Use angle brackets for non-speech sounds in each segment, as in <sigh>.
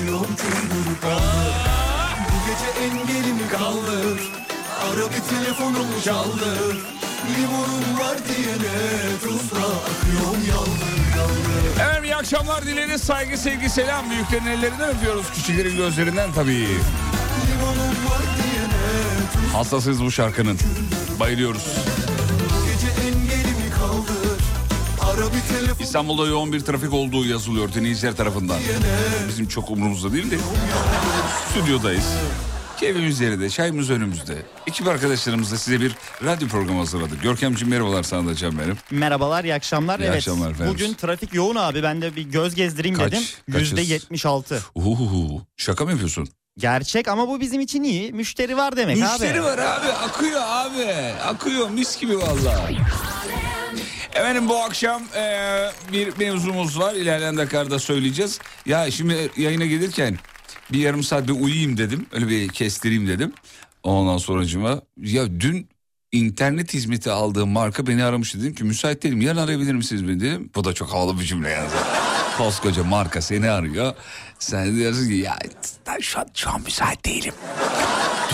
Tuzla koşuyorum küldür kaldır Bu gece engelimi kaldır Ara bir telefonumu çaldır Limonum var diyene tuzla akıyorum yaldır yaldır Efendim iyi akşamlar dileriz. Saygı, sevgi, selam. Büyüklerin ellerinden öpüyoruz. Küçüklerin gözlerinden tabii. Hastasıyız bu şarkının. Bayılıyoruz. İstanbul'da yoğun bir trafik olduğu yazılıyor dinleyiciler tarafından. Bizim çok umurumuzda değil de. Stüdyodayız. Keyfimiz yerinde, çayımız önümüzde. Ekip arkadaşlarımızla size bir radyo programı hazırladık. Görkemciğim merhabalar sana da Can benim. Merhabalar, iyi akşamlar. İyi evet. akşamlar efendim. Bugün trafik yoğun abi. Ben de bir göz gezdireyim Kaç? dedim. Yüzde 76. Uhuhu. Şaka mı yapıyorsun? Gerçek ama bu bizim için iyi. Müşteri var demek Müşteri abi. var abi akıyor abi akıyor mis gibi vallahi. Efendim bu akşam eee, bir mevzumuz var ilerleyen dakikalarda söyleyeceğiz. Ya şimdi yayına gelirken bir yarım saat bir uyuyayım dedim öyle bir kestireyim dedim. Ondan sonracıma ya dün internet hizmeti aldığım marka beni aramış dedim ki müsait değilim yarın arayabilir misiniz beni dedim. Bu da çok havalı bir cümle yani. <laughs> Koskoca marka seni arıyor. Sen diyorsun ki ya şu an, şu an müsait değilim.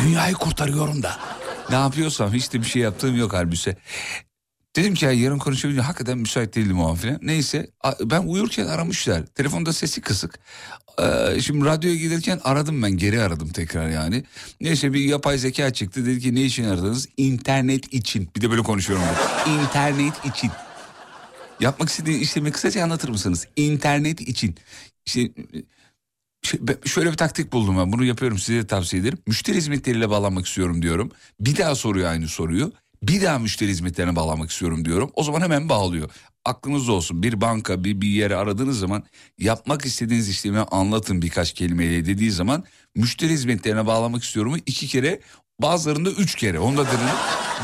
Dünyayı kurtarıyorum da. Ne yapıyorsam hiç de bir şey yaptığım yok halbuki. Dedim ki ya yarın konuşabilirim. Hakikaten müsait değildim o an filan. Neyse ben uyurken aramışlar. Telefonda sesi kısık. Ee, şimdi radyoya gelirken aradım ben geri aradım tekrar yani. Neyse bir yapay zeka çıktı. Dedi ki ne için aradınız? İnternet için. Bir de böyle konuşuyorum. ben. İnternet için. Yapmak istediği işlemi kısaca anlatır mısınız? İnternet için. İşte şöyle bir taktik buldum ben bunu yapıyorum size de tavsiye ederim. Müşteri hizmetleriyle bağlanmak istiyorum diyorum. Bir daha soruyor aynı soruyu. Bir daha müşteri hizmetlerine bağlanmak istiyorum diyorum. O zaman hemen bağlıyor. Aklınızda olsun bir banka bir, bir yere aradığınız zaman yapmak istediğiniz işlemi anlatın birkaç kelimeyle dediği zaman müşteri hizmetlerine bağlamak istiyorum iki kere Bazılarında üç kere. Onu da dedim.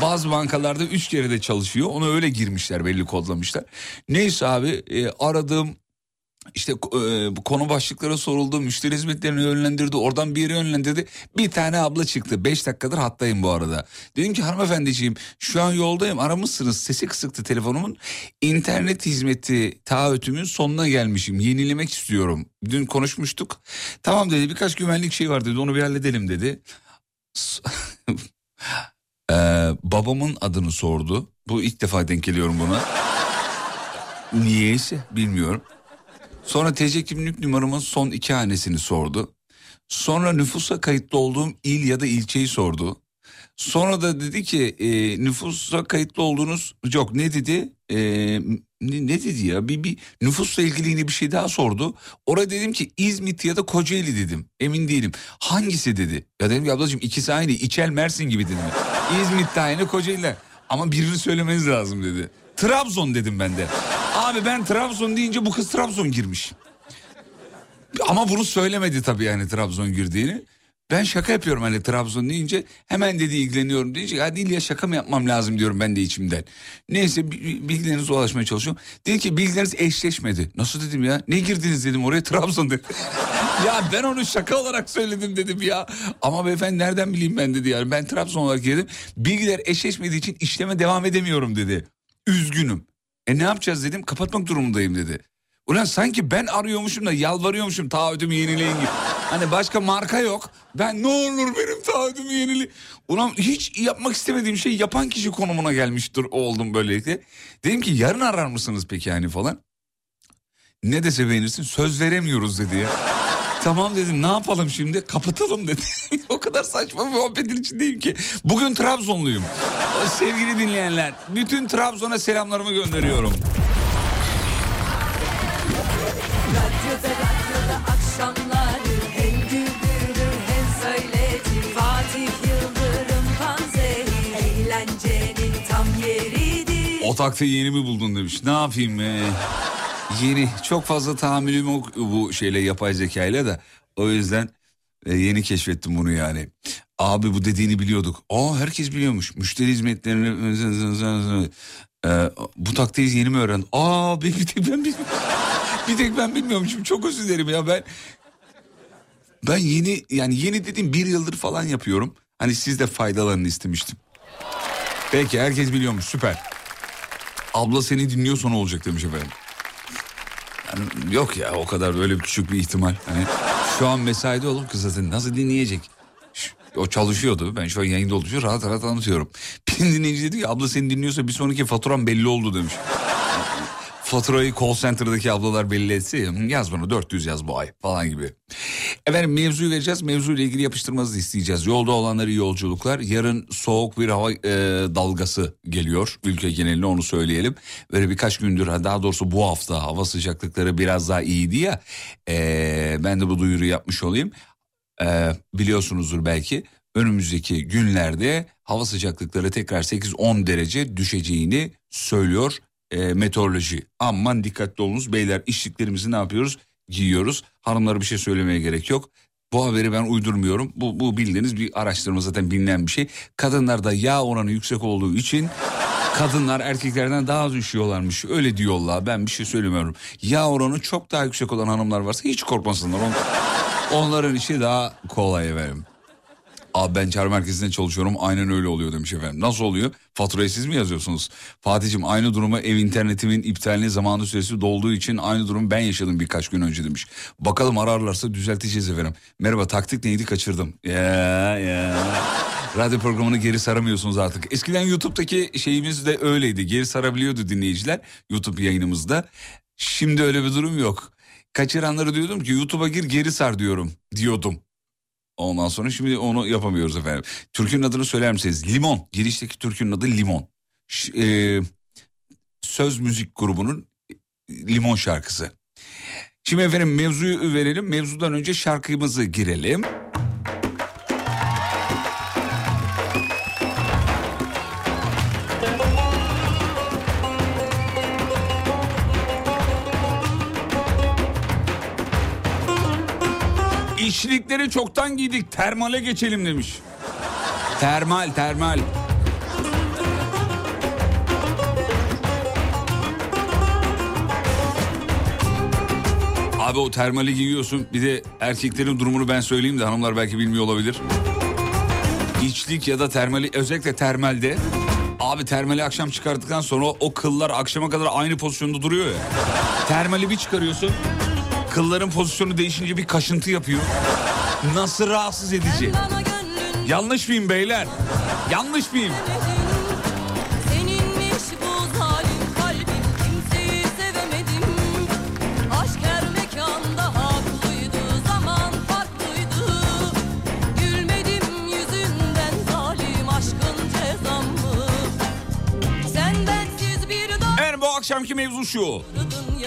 Bazı bankalarda üç kere de çalışıyor. Onu öyle girmişler belli kodlamışlar. Neyse abi e, aradığım işte e, konu başlıkları soruldu. Müşteri hizmetlerini yönlendirdi. Oradan bir yere yönlendirdi. Bir tane abla çıktı. Beş dakikadır hattayım bu arada. Dedim ki hanımefendiciğim şu an yoldayım. Aramışsınız. Sesi kısıktı telefonumun. İnternet hizmeti taahhütümün sonuna gelmişim. Yenilemek istiyorum. Dün konuşmuştuk. Tamam dedi birkaç güvenlik şey var dedi. Onu bir halledelim dedi. Ee, <laughs> babamın adını sordu. Bu ilk defa denk geliyorum buna. Niyeyse bilmiyorum. Sonra TC kimlik numaramın son iki hanesini sordu. Sonra nüfusa kayıtlı olduğum il ya da ilçeyi sordu. Sonra da dedi ki e, nüfusa kayıtlı olduğunuz yok ne dedi E, ne, ne dedi ya bir, bir nüfusla ilgili yine bir şey daha sordu. Oraya dedim ki İzmit ya da Kocaeli dedim emin değilim hangisi dedi. Ya dedim ki ablacığım ikisi aynı İçel Mersin gibi dedim. İzmit'te aynı Kocaeli ama birini söylemeniz lazım dedi. Trabzon dedim ben de. Abi ben Trabzon deyince bu kız Trabzon girmiş. Ama bunu söylemedi tabii yani Trabzon girdiğini. Ben şaka yapıyorum hani Trabzon deyince hemen dedi ilgileniyorum deyince ya değil şaka mı yapmam lazım diyorum ben de içimden. Neyse bi- bi- bilgilerinize ulaşmaya çalışıyorum. Dedi ki bilgileriniz eşleşmedi. Nasıl dedim ya ne girdiniz dedim oraya Trabzon dedi. <laughs> ya ben onu şaka olarak söyledim dedim ya. Ama beyefendi nereden bileyim ben dedi yani ben Trabzon olarak girdim. Bilgiler eşleşmediği için işleme devam edemiyorum dedi. Üzgünüm. E ne yapacağız dedim kapatmak durumundayım dedi. Ulan sanki ben arıyormuşum da yalvarıyormuşum taahhütümü yenileyin gibi. Hani başka marka yok. Ben ne olur benim taahhütümü yenileyin. Ulan hiç yapmak istemediğim şey yapan kişi konumuna gelmiştir oldum böylelikle. Dedim ki yarın arar mısınız peki yani falan. Ne dese beğenirsin söz veremiyoruz dedi ya. Tamam dedim ne yapalım şimdi kapatalım dedi. <laughs> o kadar saçma bir muhabbetin içindeyim ki. Bugün Trabzonluyum. Sevgili dinleyenler bütün Trabzon'a selamlarımı gönderiyorum. Radyoda radyoda akşamları hem güldürür hem söyletir Fatih Yıldırım Panzehir eğlencenin tam yeridir O taktiği yeni mi buldun demiş. Ne yapayım be? Yeni. Çok fazla tahammülüm yok bu şeyle yapay zekayla da. O yüzden e, yeni keşfettim bunu yani. Abi bu dediğini biliyorduk. Aa herkes biliyormuş. Müşteri hizmetlerini... E, bu taktiği yeni mi öğrendin? Aa <laughs> bir tek ben bir tek ben bilmiyormuşum. Çok özür dilerim ya ben... Ben yeni yani yeni dediğim bir yıldır falan yapıyorum. Hani siz de faydalarını istemiştim. Peki herkes biliyormuş süper. Abla seni dinliyorsa ne olacak demiş efendim. Yani yok ya o kadar böyle küçük bir ihtimal. Hani şu an mesaide olup kız zaten nasıl dinleyecek? O çalışıyordu. Ben şu an yayında oluşuyor. Rahat rahat anlatıyorum. <laughs> Bir dinleyici dedi ki abla seni dinliyorsa bir sonraki faturam belli oldu demiş. Faturayı call center'daki ablalar belli etse ya, yaz bunu 400 yaz bu ay falan gibi. Efendim mevzuyu vereceğiz. Mevzuyla ilgili yapıştırmanızı isteyeceğiz. Yolda olanları yolculuklar. Yarın soğuk bir hava e, dalgası geliyor. Ülke geneline onu söyleyelim. Böyle birkaç gündür daha doğrusu bu hafta hava sıcaklıkları biraz daha iyiydi ya. E, ben de bu duyuru yapmış olayım. E, biliyorsunuzdur belki önümüzdeki günlerde hava sıcaklıkları tekrar 8-10 derece düşeceğini söylüyor e, meteoroloji. Aman dikkatli olunuz beyler içliklerimizi ne yapıyoruz? Giyiyoruz. Hanımlara bir şey söylemeye gerek yok. Bu haberi ben uydurmuyorum. Bu, bu bildiğiniz bir araştırma zaten bilinen bir şey. Kadınlarda yağ oranı yüksek olduğu için kadınlar erkeklerden daha az üşüyorlarmış. Öyle diyorlar ben bir şey söylemiyorum. Yağ oranı çok daha yüksek olan hanımlar varsa hiç korkmasınlar. On, onların işi daha kolay efendim. Abi ben çağrı merkezinde çalışıyorum aynen öyle oluyor demiş efendim. Nasıl oluyor? Faturayı siz mi yazıyorsunuz? Fatih'im aynı durumu ev internetimin iptaline zamanı süresi dolduğu için aynı durumu ben yaşadım birkaç gün önce demiş. Bakalım ararlarsa düzelteceğiz efendim. Merhaba taktik neydi kaçırdım. Ya ya. <laughs> Radyo programını geri saramıyorsunuz artık. Eskiden YouTube'daki şeyimiz de öyleydi. Geri sarabiliyordu dinleyiciler YouTube yayınımızda. Şimdi öyle bir durum yok. Kaçıranları diyordum ki YouTube'a gir geri sar diyorum diyordum. Ondan sonra şimdi onu yapamıyoruz efendim. Türkünün adını söyler misiniz? Limon. Girişteki türkünün adı Limon. Ş- e, söz müzik grubunun Limon şarkısı. Şimdi efendim mevzuyu verelim. Mevzudan önce şarkımızı girelim. İçlikleri çoktan giydik termale geçelim demiş. Termal termal. Abi o termali giyiyorsun. Bir de erkeklerin durumunu ben söyleyeyim de hanımlar belki bilmiyor olabilir. İçlik ya da termali özellikle termalde abi termali akşam çıkarttıktan sonra o kıllar akşama kadar aynı pozisyonda duruyor ya. Termali bir çıkarıyorsun. Kılların pozisyonu değişince bir kaşıntı yapıyor. Nasıl rahatsız edici. Yanlış mıyım beyler? Yanlış mıyım? Akşamki mevzu şu.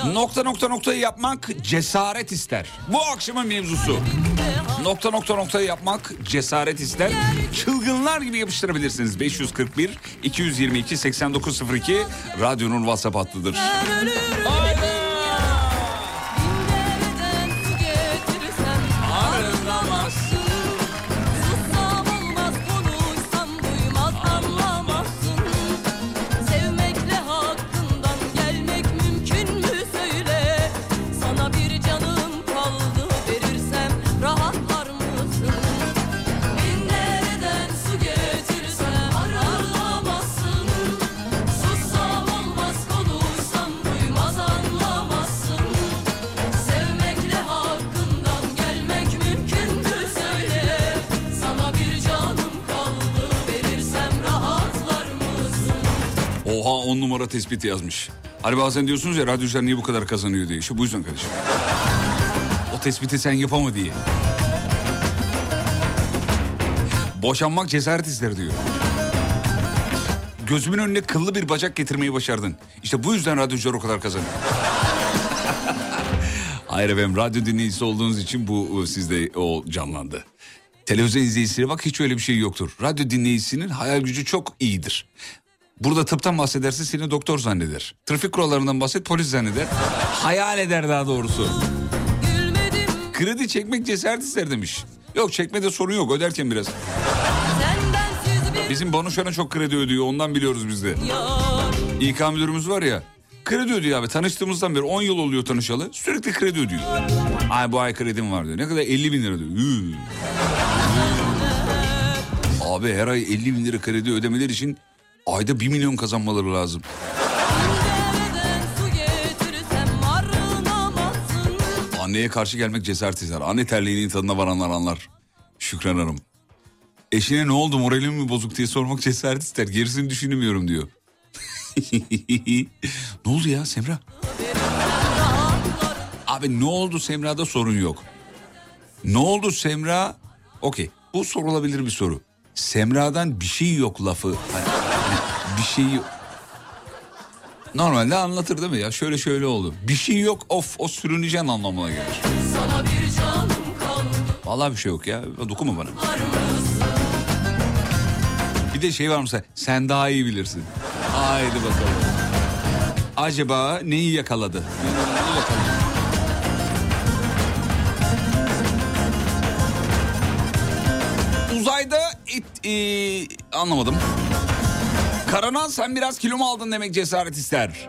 Nokta nokta noktayı yapmak cesaret ister. Bu akşamın mevzusu. Nokta nokta noktayı yapmak cesaret ister. Çılgınlar gibi yapıştırabilirsiniz. 541 222 8902 radyonun WhatsApp hattıdır. Ben numara tespiti yazmış. Hani bazen diyorsunuz ya radyocular niye bu kadar kazanıyor diye. İşte bu yüzden kardeşim. O tespiti sen yapama diye. Boşanmak cesaret ister diyor. Gözümün önüne kıllı bir bacak getirmeyi başardın. İşte bu yüzden radyocular o kadar kazanıyor. <laughs> Hayır efendim radyo dinleyicisi olduğunuz için bu e, sizde o canlandı. Televizyon izleyicisine bak hiç öyle bir şey yoktur. Radyo dinleyicisinin hayal gücü çok iyidir. Burada tıptan bahsederse seni doktor zanneder. Trafik kurallarından bahset polis zanneder. Hayal eder daha doğrusu. Kredi çekmek cesaret ister demiş. Yok çekmede sorun yok öderken biraz. Bizim Banuşan'a çok kredi ödüyor ondan biliyoruz biz de. İK müdürümüz var ya. Kredi ödüyor abi tanıştığımızdan beri 10 yıl oluyor tanışalı. Sürekli kredi ödüyor. Ay bu ay kredim var diyor. Ne kadar 50 bin lira diyor. Üü. Abi her ay 50 bin lira kredi ödemeleri için ayda 1 milyon kazanmaları lazım. Anneye karşı gelmek cesaret ister. Anne terliğinin tadına varanlar anlar. Şükran Hanım. Eşine ne oldu moralim mi bozuk diye sormak cesaret ister. Gerisini düşünmüyorum diyor. <laughs> ne oldu ya Semra? Abi ne oldu Semra'da sorun yok. Ne oldu Semra? Okey bu sorulabilir bir soru. Semra'dan bir şey yok lafı. Hani, hani şey yok. Normalde anlatır değil mi ya? Şöyle şöyle oldu. Bir şey yok of o sürüneceğin anlamına gelir. Vallahi bir şey yok ya. Dokunma bana. Bir de şey var mı sen? Sen daha iyi bilirsin. Haydi bakalım. Acaba neyi yakaladı? Neyi yakaladı? Uzayda it, e, anlamadım. Karanan sen biraz kilo mu aldın demek cesaret ister.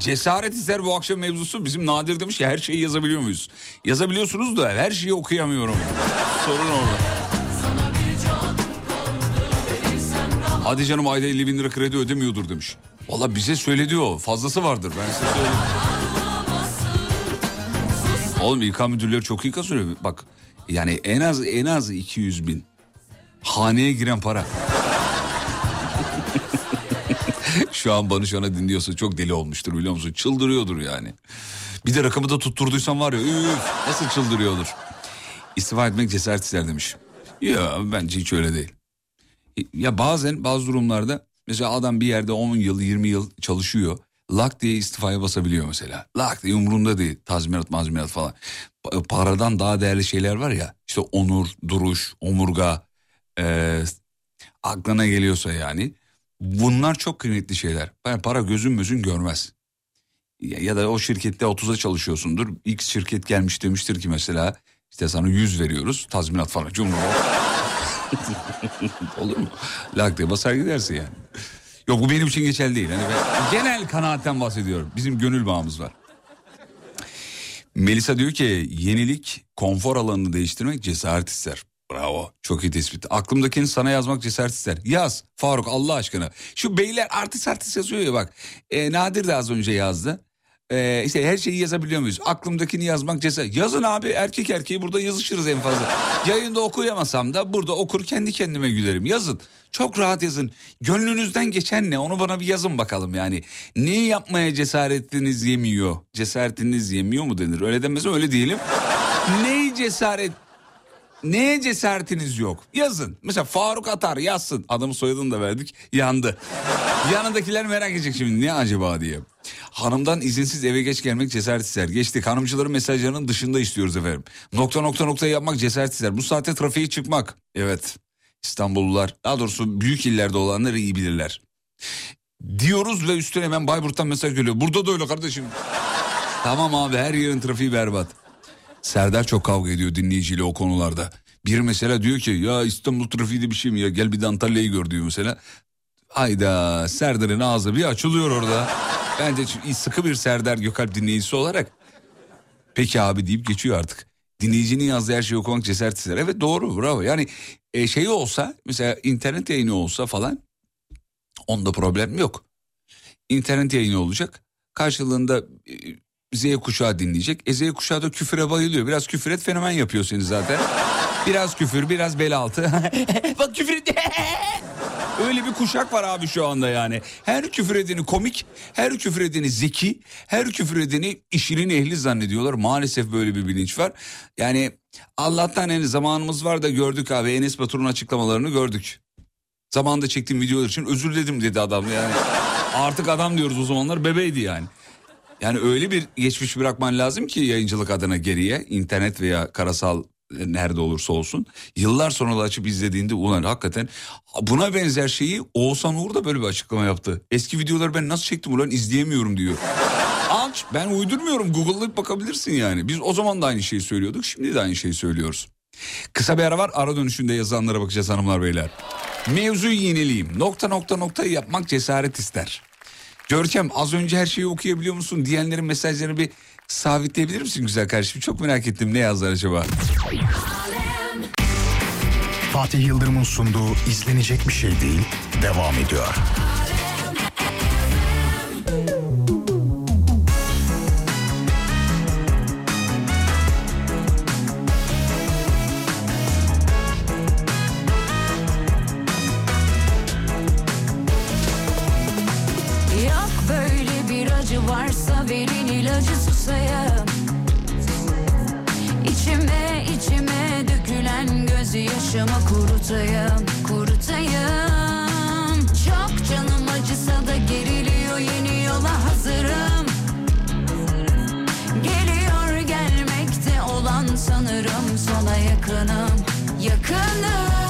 Cesaret ister bu akşam mevzusu bizim Nadir demiş ki her şeyi yazabiliyor muyuz? Yazabiliyorsunuz da her şeyi okuyamıyorum. Sorun orada. Hadi canım ayda 50 bin lira kredi ödemiyordur demiş. Valla bize söyledi o fazlası vardır ben size söyleyeyim. Oğlum İK müdürleri çok iyi kazanıyor. Bak yani en az en az 200 bin. Haneye giren para. <laughs> Şu an Banu Şan'a dinliyorsa çok deli olmuştur biliyor musun? Çıldırıyordur yani. Bir de rakamı da tutturduysan var ya üf, nasıl çıldırıyordur. İstifa etmek cesaret ister demiş. Ya bence hiç öyle değil. Ya bazen bazı durumlarda mesela adam bir yerde 10 yıl 20 yıl çalışıyor. Lak diye istifaya basabiliyor mesela. Lak diye umurunda değil. Tazminat mazminat falan. Pa- Paradan daha değerli şeyler var ya. İşte onur, duruş, omurga. eee, aklına geliyorsa yani. Bunlar çok kıymetli şeyler. Yani para gözün gözün görmez. ya, ya da o şirkette 30'a çalışıyorsundur. X şirket gelmiş demiştir ki mesela işte sana 100 veriyoruz tazminat falan. Cumhur. <laughs> Olur mu? Lak diye basar gidersin yani. Yok bu benim için geçerli değil. Hani ben genel kanaatten bahsediyorum. Bizim gönül bağımız var. Melisa diyor ki yenilik konfor alanını değiştirmek cesaret ister. Bravo çok iyi tespit. Aklımdakini sana yazmak cesaret ister. Yaz Faruk Allah aşkına. Şu beyler artist artist yazıyor ya bak. E, Nadir de az önce yazdı. E, işte her şeyi yazabiliyor muyuz? Aklımdakini yazmak cesaret. Yazın abi erkek erkeği burada yazışırız en fazla. Yayında okuyamasam da burada okur kendi kendime gülerim. Yazın. Çok rahat yazın. Gönlünüzden geçen ne onu bana bir yazın bakalım yani. Neyi yapmaya cesaretiniz yemiyor? Cesaretiniz yemiyor mu denir? Öyle denmez öyle diyelim. Neyi cesaret Neye cesaretiniz yok? Yazın. Mesela Faruk Atar yazsın. Adamın soyadını da verdik. Yandı. Yanındakiler merak edecek şimdi ne acaba diye. Hanımdan izinsiz eve geç gelmek cesaret ister. Geçtik. Hanımcıların mesajlarının dışında istiyoruz efendim. Nokta nokta nokta yapmak cesaret ister. Bu saatte trafiğe çıkmak. Evet. İstanbullular daha doğrusu büyük illerde olanlar iyi bilirler. Diyoruz ve üstüne hemen Bayburt'tan mesaj geliyor. Burada da öyle kardeşim. tamam abi her yerin trafiği berbat. Serdar çok kavga ediyor dinleyiciyle o konularda. Bir mesela diyor ki ya İstanbul trafiği de bir şey mi ya gel bir de Antalya'yı gör diyor mesela. Hayda Serdar'ın ağzı bir açılıyor orada. Bence sıkı bir Serdar Gökalp dinleyicisi olarak. Peki abi deyip geçiyor artık. Dinleyicinin yazdığı her şeyi okumak cesaret ister. Evet doğru bravo. Yani e, şey olsa mesela internet yayını olsa falan onda problem yok. İnternet yayını olacak. Karşılığında e, Z kuşağı dinleyecek. E Z kuşağı da küfüre bayılıyor. Biraz küfür et fenomen yapıyor seni zaten. Biraz küfür biraz bel altı. <laughs> Bak küfür et. <laughs> Öyle bir kuşak var abi şu anda yani. Her küfür edeni komik, her küfür edeni zeki, her küfür edeni işinin ehli zannediyorlar. Maalesef böyle bir bilinç var. Yani Allah'tan yani zamanımız var da gördük abi. Enes Batur'un açıklamalarını gördük. Zamanında çektiğim videolar için özür diledim dedi adam yani. Artık adam diyoruz o zamanlar bebeydi yani. Yani öyle bir geçmiş bırakman lazım ki yayıncılık adına geriye internet veya karasal e, nerede olursa olsun yıllar sonra da açıp izlediğinde ulan hakikaten buna benzer şeyi Oğuzhan Uğur da böyle bir açıklama yaptı. Eski videoları ben nasıl çektim ulan izleyemiyorum diyor. Aç ben uydurmuyorum Google'layıp bakabilirsin yani. Biz o zaman da aynı şeyi söylüyorduk şimdi de aynı şeyi söylüyoruz. Kısa bir ara var ara dönüşünde yazanlara bakacağız hanımlar beyler. Mevzuyu yenileyim nokta nokta nokta yapmak cesaret ister. Görkem az önce her şeyi okuyabiliyor musun diyenlerin mesajlarını bir sabitleyebilir misin güzel kardeşim? Çok merak ettim ne yazdılar acaba? Fatih Yıldırım'ın sunduğu izlenecek bir şey değil devam ediyor. Acı varsa verin ilacı susayım İçime içime dökülen gözyaşımı kurutayım Kurutayım. Çok canım acısa da geriliyor yeni yola hazırım. Geliyor gelmekte olan sanırım sona yakınım Yakınım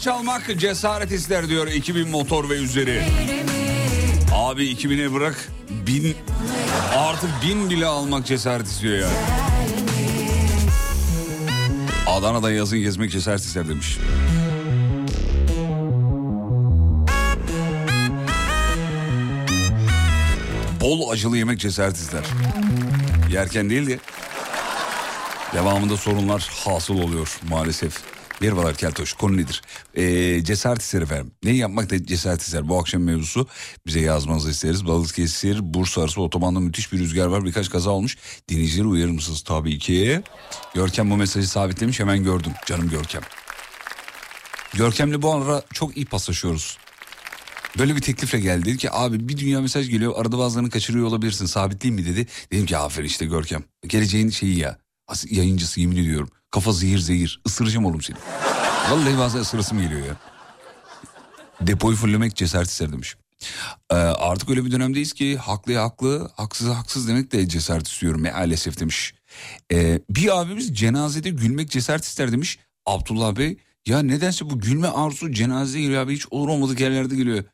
benzinli araç almak cesaret ister diyor 2000 motor ve üzeri. Abi 2000'e bırak bin artık bin bile almak cesaret istiyor yani. Adana'da yazın gezmek cesaret ister demiş. Bol acılı yemek cesaret ister. Yerken değil de devamında sorunlar hasıl oluyor maalesef. Merhabalar Keltoş konu nedir? Ee, cesaret ister efendim. Ne yapmak da cesaret ister? Bu akşam mevzusu bize yazmanızı isteriz. Balıkesir, Bursa arası otobanda müthiş bir rüzgar var. Birkaç kaza olmuş. Dinleyicileri uyarır mısınız? Tabii ki. Görkem bu mesajı sabitlemiş hemen gördüm. Canım Görkem. Görkem'le bu ara çok iyi paslaşıyoruz. Böyle bir teklifle geldi. Dedi ki abi bir dünya mesaj geliyor. Arada bazılarını kaçırıyor olabilirsin. Sabitleyeyim mi dedi. Dedim ki aferin işte Görkem. Geleceğin şeyi ya. Yayıncısı yemin ediyorum. Kafa zehir zehir. Isıracağım oğlum seni. Vallahi bazen ısırasım geliyor ya. Depoyu fullemek cesaret ister demiş. Ee, artık öyle bir dönemdeyiz ki haklıya haklı, haksız haksız demek de cesaret istiyorum maalesef demiş. Ee, bir abimiz cenazede gülmek cesaret ister demiş. Abdullah Bey ya nedense bu gülme arzusu cenazede geliyor abi hiç olur olmadık yerlerde geliyor.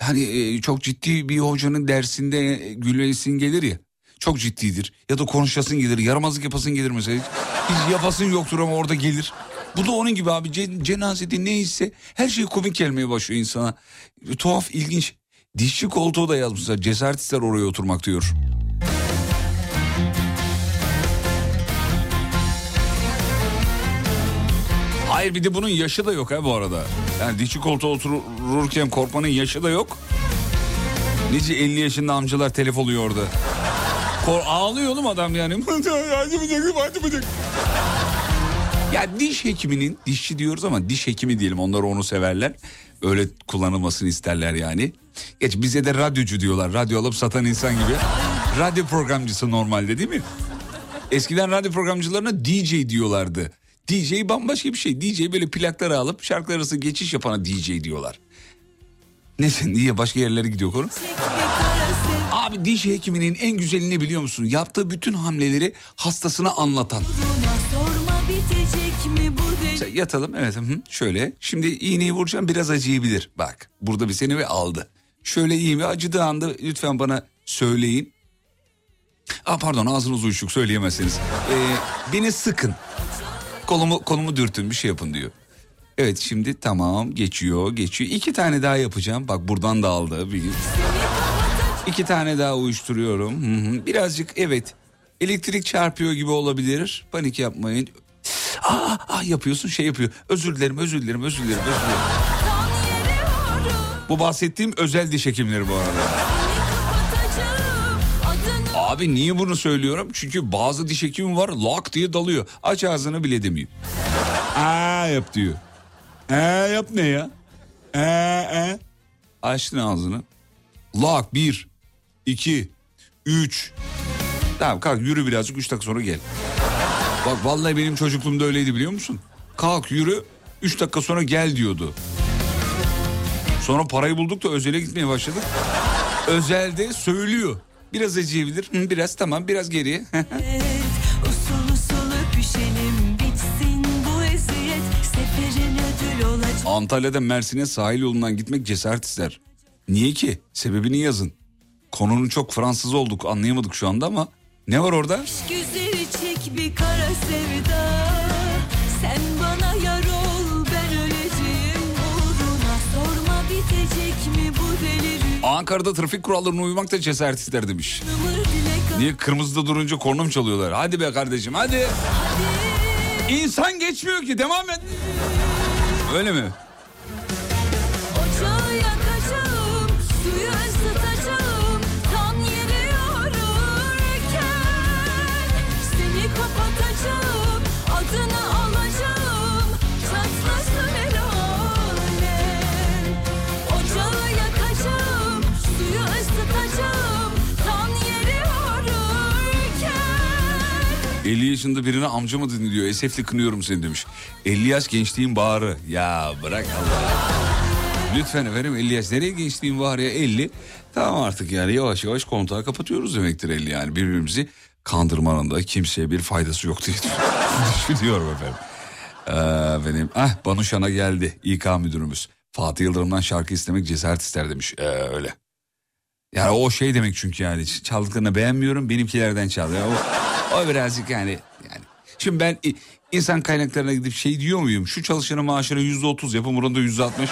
Hani e, çok ciddi bir hocanın dersinde gülesin gelir ya. Çok ciddidir. Ya da konuşasın gelir. Yaramazlık yapasın gelir mesela. Hiç, yapasın yoktur ama orada gelir. Bu da onun gibi abi. Ce- cenazede neyse her şey komik gelmeye başlıyor insana. Tuhaf, ilginç. Dişçi koltuğu da yazmışlar. Cesaret ister oraya oturmak diyor. Hayır bir de bunun yaşı da yok ha bu arada. Yani dişçi koltuğa otururken korkmanın yaşı da yok. Nice 50 yaşında amcalar telef oluyor orada. Kor ağlıyor oğlum adam yani. <laughs> ya diş hekiminin, dişçi diyoruz ama diş hekimi diyelim onlar onu severler. Öyle kullanılmasını isterler yani. Geç bize de radyocu diyorlar. Radyo alıp satan insan gibi. Radyo programcısı normalde değil mi? Eskiden radyo programcılarına DJ diyorlardı. DJ bambaşka bir şey. DJ böyle plakları alıp şarkılar arası geçiş yapana DJ diyorlar. Neyse niye başka yerlere gidiyor konu? Abi diş hekiminin en güzeli ne biliyor musun? Yaptığı bütün hamleleri hastasına anlatan. Mesela yatalım evet hı, şöyle. Şimdi iğneyi vuracağım biraz acıyabilir. Bak burada bir seni ve aldı. Şöyle iyi mi acıdığı anda lütfen bana söyleyin. Aa pardon ağzınız uyuşuk söyleyemezsiniz. Ee, beni sıkın. Kolumu, kolumu dürtün bir şey yapın diyor. Evet şimdi tamam geçiyor geçiyor. İki tane daha yapacağım. Bak buradan da aldı. Bir... İki tane daha uyuşturuyorum. Birazcık evet elektrik çarpıyor gibi olabilir. Panik yapmayın. Aa, aa, yapıyorsun şey yapıyor. Özür dilerim özür dilerim özür dilerim özür dilerim. Bu bahsettiğim özel diş hekimleri bu arada. Abi niye bunu söylüyorum? Çünkü bazı diş hekimi var lak diye dalıyor. Aç ağzını bile demiyor. Aa yap diyor. Aa yap ne ya? Aa, aa. Açtın ağzını. Lak bir, iki, üç. Tamam kalk yürü birazcık üç dakika sonra gel. Bak vallahi benim çocukluğumda öyleydi biliyor musun? Kalk yürü üç dakika sonra gel diyordu. Sonra parayı bulduk da özele gitmeye başladık. Özelde söylüyor. Biraz acıyabilir. Biraz tamam biraz geriye. <laughs> Antalya'da Mersin'e sahil yolundan gitmek cesaret ister. Niye ki? Sebebini yazın. Konunun çok Fransız olduk anlayamadık şu anda ama ne var orada? Güzeli çek bir kara sevda Sen bana yar ol ben öleceğim uğruna Sorma bitecek mi bu deli Ankara'da trafik kurallarına uymak da cesaret ister demiş. Niye kırmızıda durunca korna mı çalıyorlar? Hadi be kardeşim hadi. İnsan geçmiyor ki devam et. Öyle mi? 50 yaşında birine amca mı dedin diyor. Esefli kınıyorum seni demiş. 50 yaş gençliğin bağrı. Ya bırak Allah. Lütfen efendim 50 yaş. Nereye gençliğin var ya 50? Tamam artık yani yavaş yavaş kontağı kapatıyoruz demektir 50 yani. Birbirimizi kandırmanın da kimseye bir faydası yok diye <laughs> düşünüyorum efendim. Ee, benim ah Banu Şan'a geldi İK müdürümüz. Fatih Yıldırım'dan şarkı istemek cesaret ister demiş. Ee, öyle. Yani o şey demek çünkü yani çaldıklarını beğenmiyorum benimkilerden çal. Yani o, o birazcık yani yani. Şimdi ben insan kaynaklarına gidip şey diyor muyum? Şu çalışanın maaşını yüzde otuz yapın burada yüzde altmış.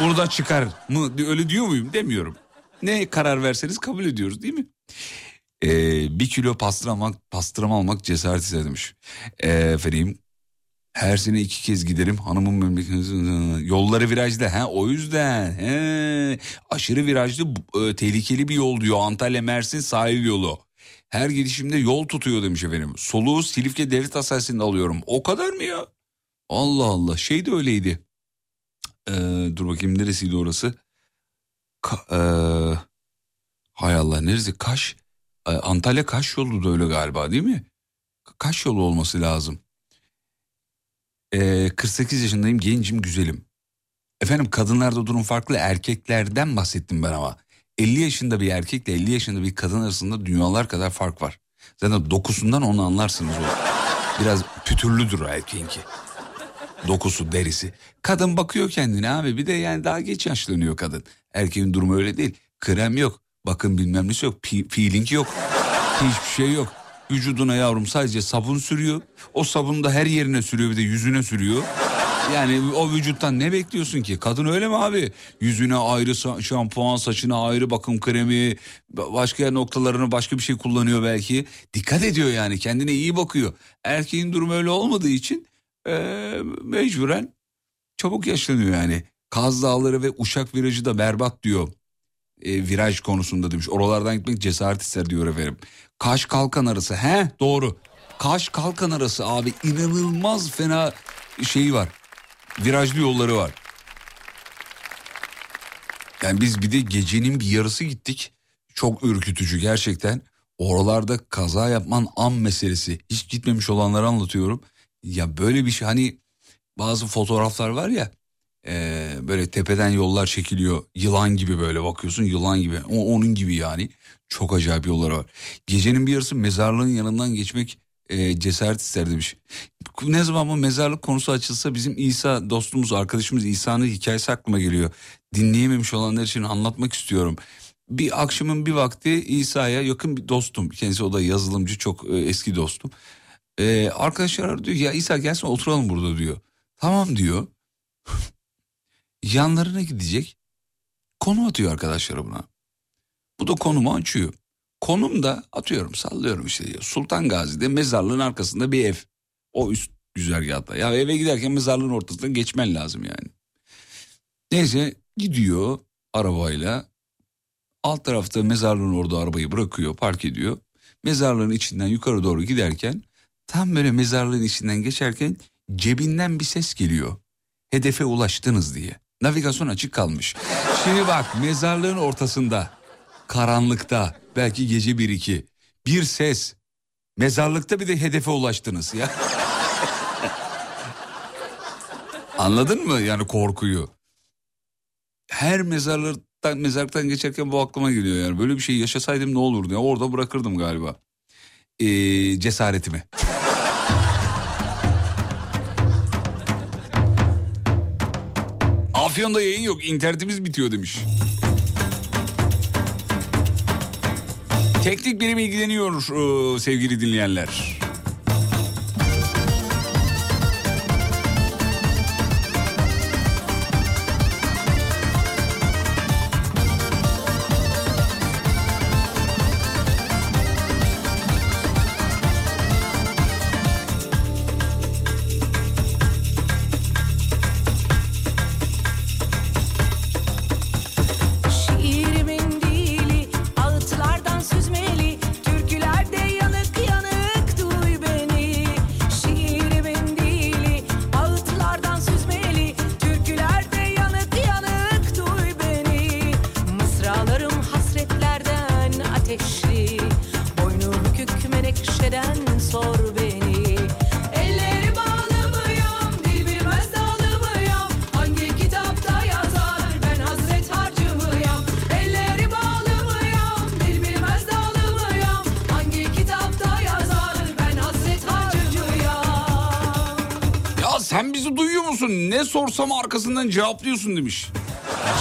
Buradan çıkar mı? Öyle diyor muyum? Demiyorum. Ne karar verseniz kabul ediyoruz değil mi? Ee, bir kilo pastırma almak, pastırma almak cesaret ister demiş. Ee, efendim her sene iki kez giderim hanımın memleketi yolları virajda ha o yüzden he. aşırı virajlı e, tehlikeli bir yol diyor Antalya Mersin sahil yolu. Her gidişimde yol tutuyor demiş efendim. Soluğu Silifke Devlet Hastanesi'nde alıyorum. O kadar mı ya? Allah Allah şey de öyleydi. Ee, dur bakayım neresiydi orası? Ka- ee, hay Allah neresi? Kaş. Ee, Antalya Kaş yolu da öyle galiba değil mi? Kaş yolu olması lazım. Ee, 48 yaşındayım gencim güzelim. Efendim kadınlarda durum farklı erkeklerden bahsettim ben ama. 50 yaşında bir erkekle 50 yaşında bir kadın arasında dünyalar kadar fark var. Zaten dokusundan onu anlarsınız o. Biraz pütürlüdür erkeğinki. Dokusu, derisi. Kadın bakıyor kendine abi bir de yani daha geç yaşlanıyor kadın. Erkeğin durumu öyle değil. Krem yok, bakın bilmem nesi yok, pi- peeling yok. Hiçbir şey yok. Vücuduna yavrum sadece sabun sürüyor. O sabunu da her yerine sürüyor bir de yüzüne sürüyor. Yani o vücuttan ne bekliyorsun ki? Kadın öyle mi abi? Yüzüne ayrı şampuan, saçına ayrı bakım kremi, başka noktalarını başka bir şey kullanıyor belki. Dikkat ediyor yani kendine iyi bakıyor. Erkeğin durumu öyle olmadığı için eee, mecburen çabuk yaşlanıyor yani. Kaz Dağları ve Uşak virajı da berbat diyor. E, viraj konusunda demiş. Oralardan gitmek cesaret ister diyor efendim. Kaş Kalkan arası. He doğru. Kaş Kalkan arası abi inanılmaz fena şeyi var. Virajlı yolları var. Yani biz bir de gecenin bir yarısı gittik. Çok ürkütücü gerçekten. Oralarda kaza yapman an meselesi. Hiç gitmemiş olanları anlatıyorum. Ya böyle bir şey hani bazı fotoğraflar var ya e, böyle tepeden yollar çekiliyor. Yılan gibi böyle bakıyorsun yılan gibi. O, onun gibi yani. Çok acayip yolları var. Gecenin bir yarısı mezarlığın yanından geçmek e, cesaret ister demiş. Ne zaman bu mezarlık konusu açılsa bizim İsa dostumuz arkadaşımız İsa'nın hikayesi aklıma geliyor. Dinleyememiş olanlar için anlatmak istiyorum. Bir akşamın bir vakti İsa'ya yakın bir dostum. Kendisi o da yazılımcı çok e, eski dostum. E, arkadaşlar diyor ya İsa gelsin oturalım burada diyor. Tamam diyor. <laughs> Yanlarına gidecek. Konu atıyor arkadaşlara buna. Bu da konumu açıyor. Konum da atıyorum sallıyorum işte. Sultan Gazi'de mezarlığın arkasında bir ev. O üst güzergahta. Ya eve giderken mezarlığın ortasından geçmen lazım yani. Neyse gidiyor arabayla. Alt tarafta mezarlığın orada arabayı bırakıyor park ediyor. Mezarlığın içinden yukarı doğru giderken tam böyle mezarlığın içinden geçerken cebinden bir ses geliyor. Hedefe ulaştınız diye. Navigasyon açık kalmış. Şimdi bak mezarlığın ortasında karanlıkta belki gece 1-2 bir ses mezarlıkta bir de hedefe ulaştınız ya. <laughs> Anladın mı yani korkuyu? Her mezarlıktan, mezarlıktan geçerken bu aklıma geliyor yani. Böyle bir şey yaşasaydım ne olurdu ya orada bırakırdım galiba. Ee, cesaretimi. Afyon'da yayın yok internetimiz bitiyor demiş. Teknik birim ilgileniyor e, sevgili dinleyenler. Arkasından cevaplıyorsun demiş.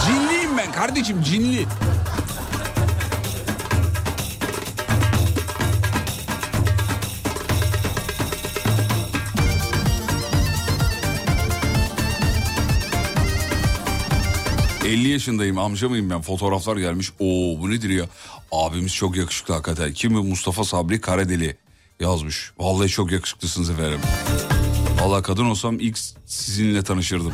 Cinliyim ben kardeşim cinli. ...50 yaşındayım amca mıyım ben fotoğraflar gelmiş. Oo bu nedir ya? Abimiz çok yakışıklı hakikaten. Kim Mustafa Sabri Karadeli yazmış. Vallahi çok yakışıklısınız efendim. Vallahi kadın olsam ilk sizinle tanışırdım.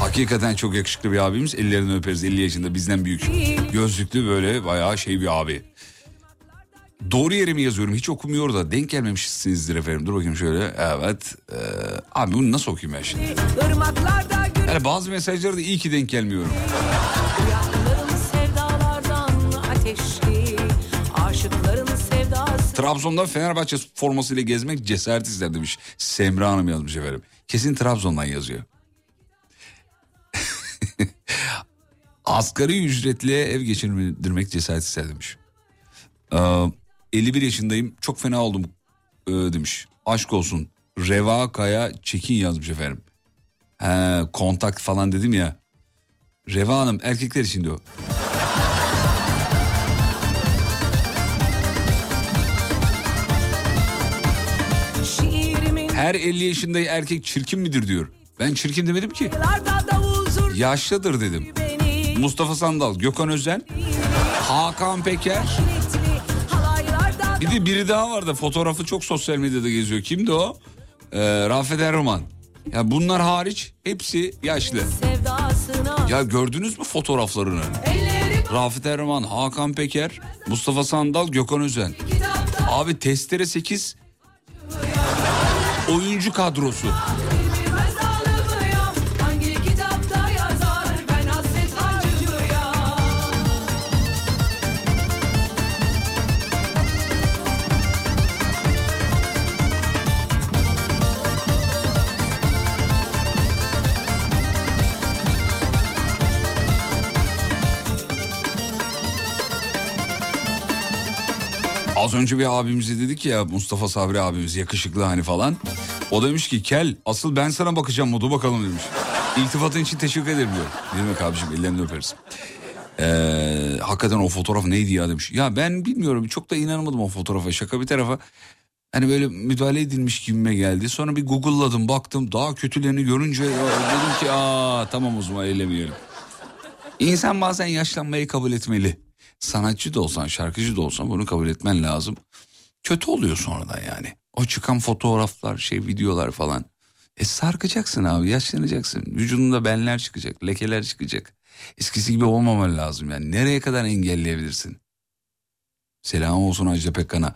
Hakikaten çok yakışıklı bir abimiz. Ellerinden öperiz 50 yaşında bizden büyük. Gözlüklü böyle bayağı şey bir abi. Doğru yere mi yazıyorum hiç okumuyor da denk gelmemişsinizdir efendim. Dur bakayım şöyle. Evet. Ee, abi bunu nasıl okuyayım ben şimdi? Yani bazı mesajları da iyi ki denk gelmiyorum. Trabzon'da Fenerbahçe formasıyla gezmek cesaret ister demiş. Semra Hanım yazmış efendim. Kesin Trabzon'dan yazıyor. <laughs> Asgari ücretle ev geçindirmek cesaret ister demiş. Ee, 51 yaşındayım çok fena oldum ee, demiş. Aşk olsun. Reva Kaya Çekin yazmış efendim. He, kontak falan dedim ya. Reva Hanım erkekler için diyor. Her 50 yaşında erkek çirkin midir diyor. Ben çirkin demedim ki. Yaşlıdır dedim. Mustafa Sandal, Gökhan Özen, Hakan Peker. Bir de biri daha vardı fotoğrafı çok sosyal medyada geziyor. Kimdi o? Ee, Rafet Erman. Ya bunlar hariç hepsi yaşlı. Ya gördünüz mü fotoğraflarını? Rafet Erman, Hakan Peker, Mustafa Sandal, Gökhan Özen. Abi testere 8 oyuncu kadrosu. Az önce bir abimize dedik ya Mustafa Sabri abimiz yakışıklı hani falan. O demiş ki kel asıl ben sana bakacağım modu bakalım demiş. İltifatın için teşekkür ederim diyor. Ne demek abiciğim ellerinden öperiz. Ee, hakikaten o fotoğraf neydi ya demiş. Ya ben bilmiyorum çok da inanamadım o fotoğrafa şaka bir tarafa. Hani böyle müdahale edilmiş gibime geldi. Sonra bir google'ladım baktım daha kötülerini görünce dedim ki aa tamam o zaman eylemeyelim. İnsan bazen yaşlanmayı kabul etmeli. Sanatçı da olsan, şarkıcı da olsan bunu kabul etmen lazım. Kötü oluyor sonradan yani. O çıkan fotoğraflar, şey videolar falan. E sarkacaksın abi, yaşlanacaksın. Vücudunda benler çıkacak, lekeler çıkacak. Eskisi gibi olmaman lazım yani. Nereye kadar engelleyebilirsin? Selam olsun Ajda Pekkan'a.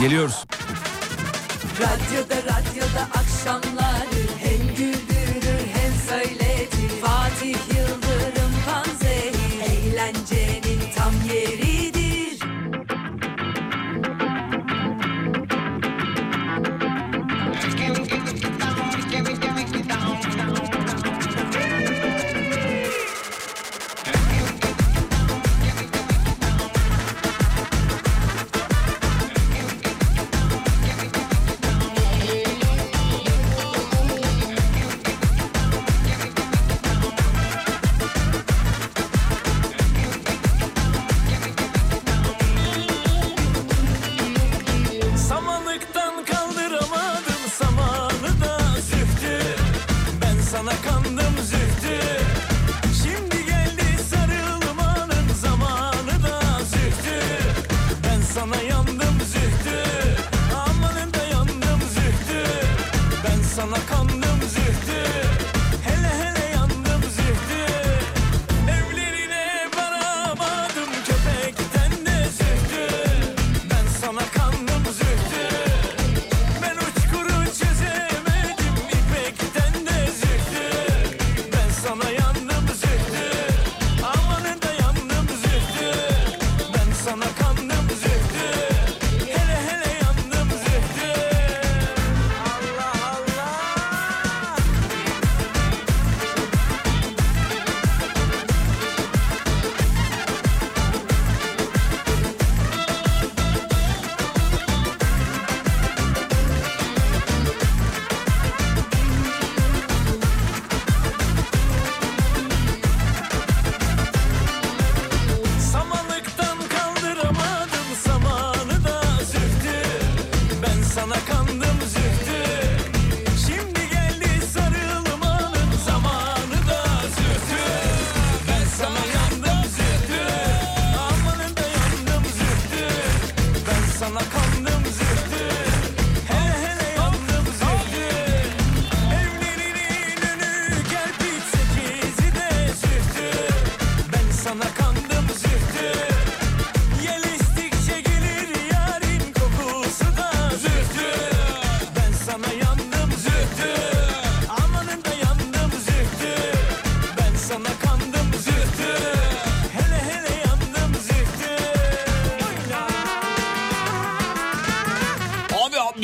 Geliyoruz. Radyoda radyoda akşamları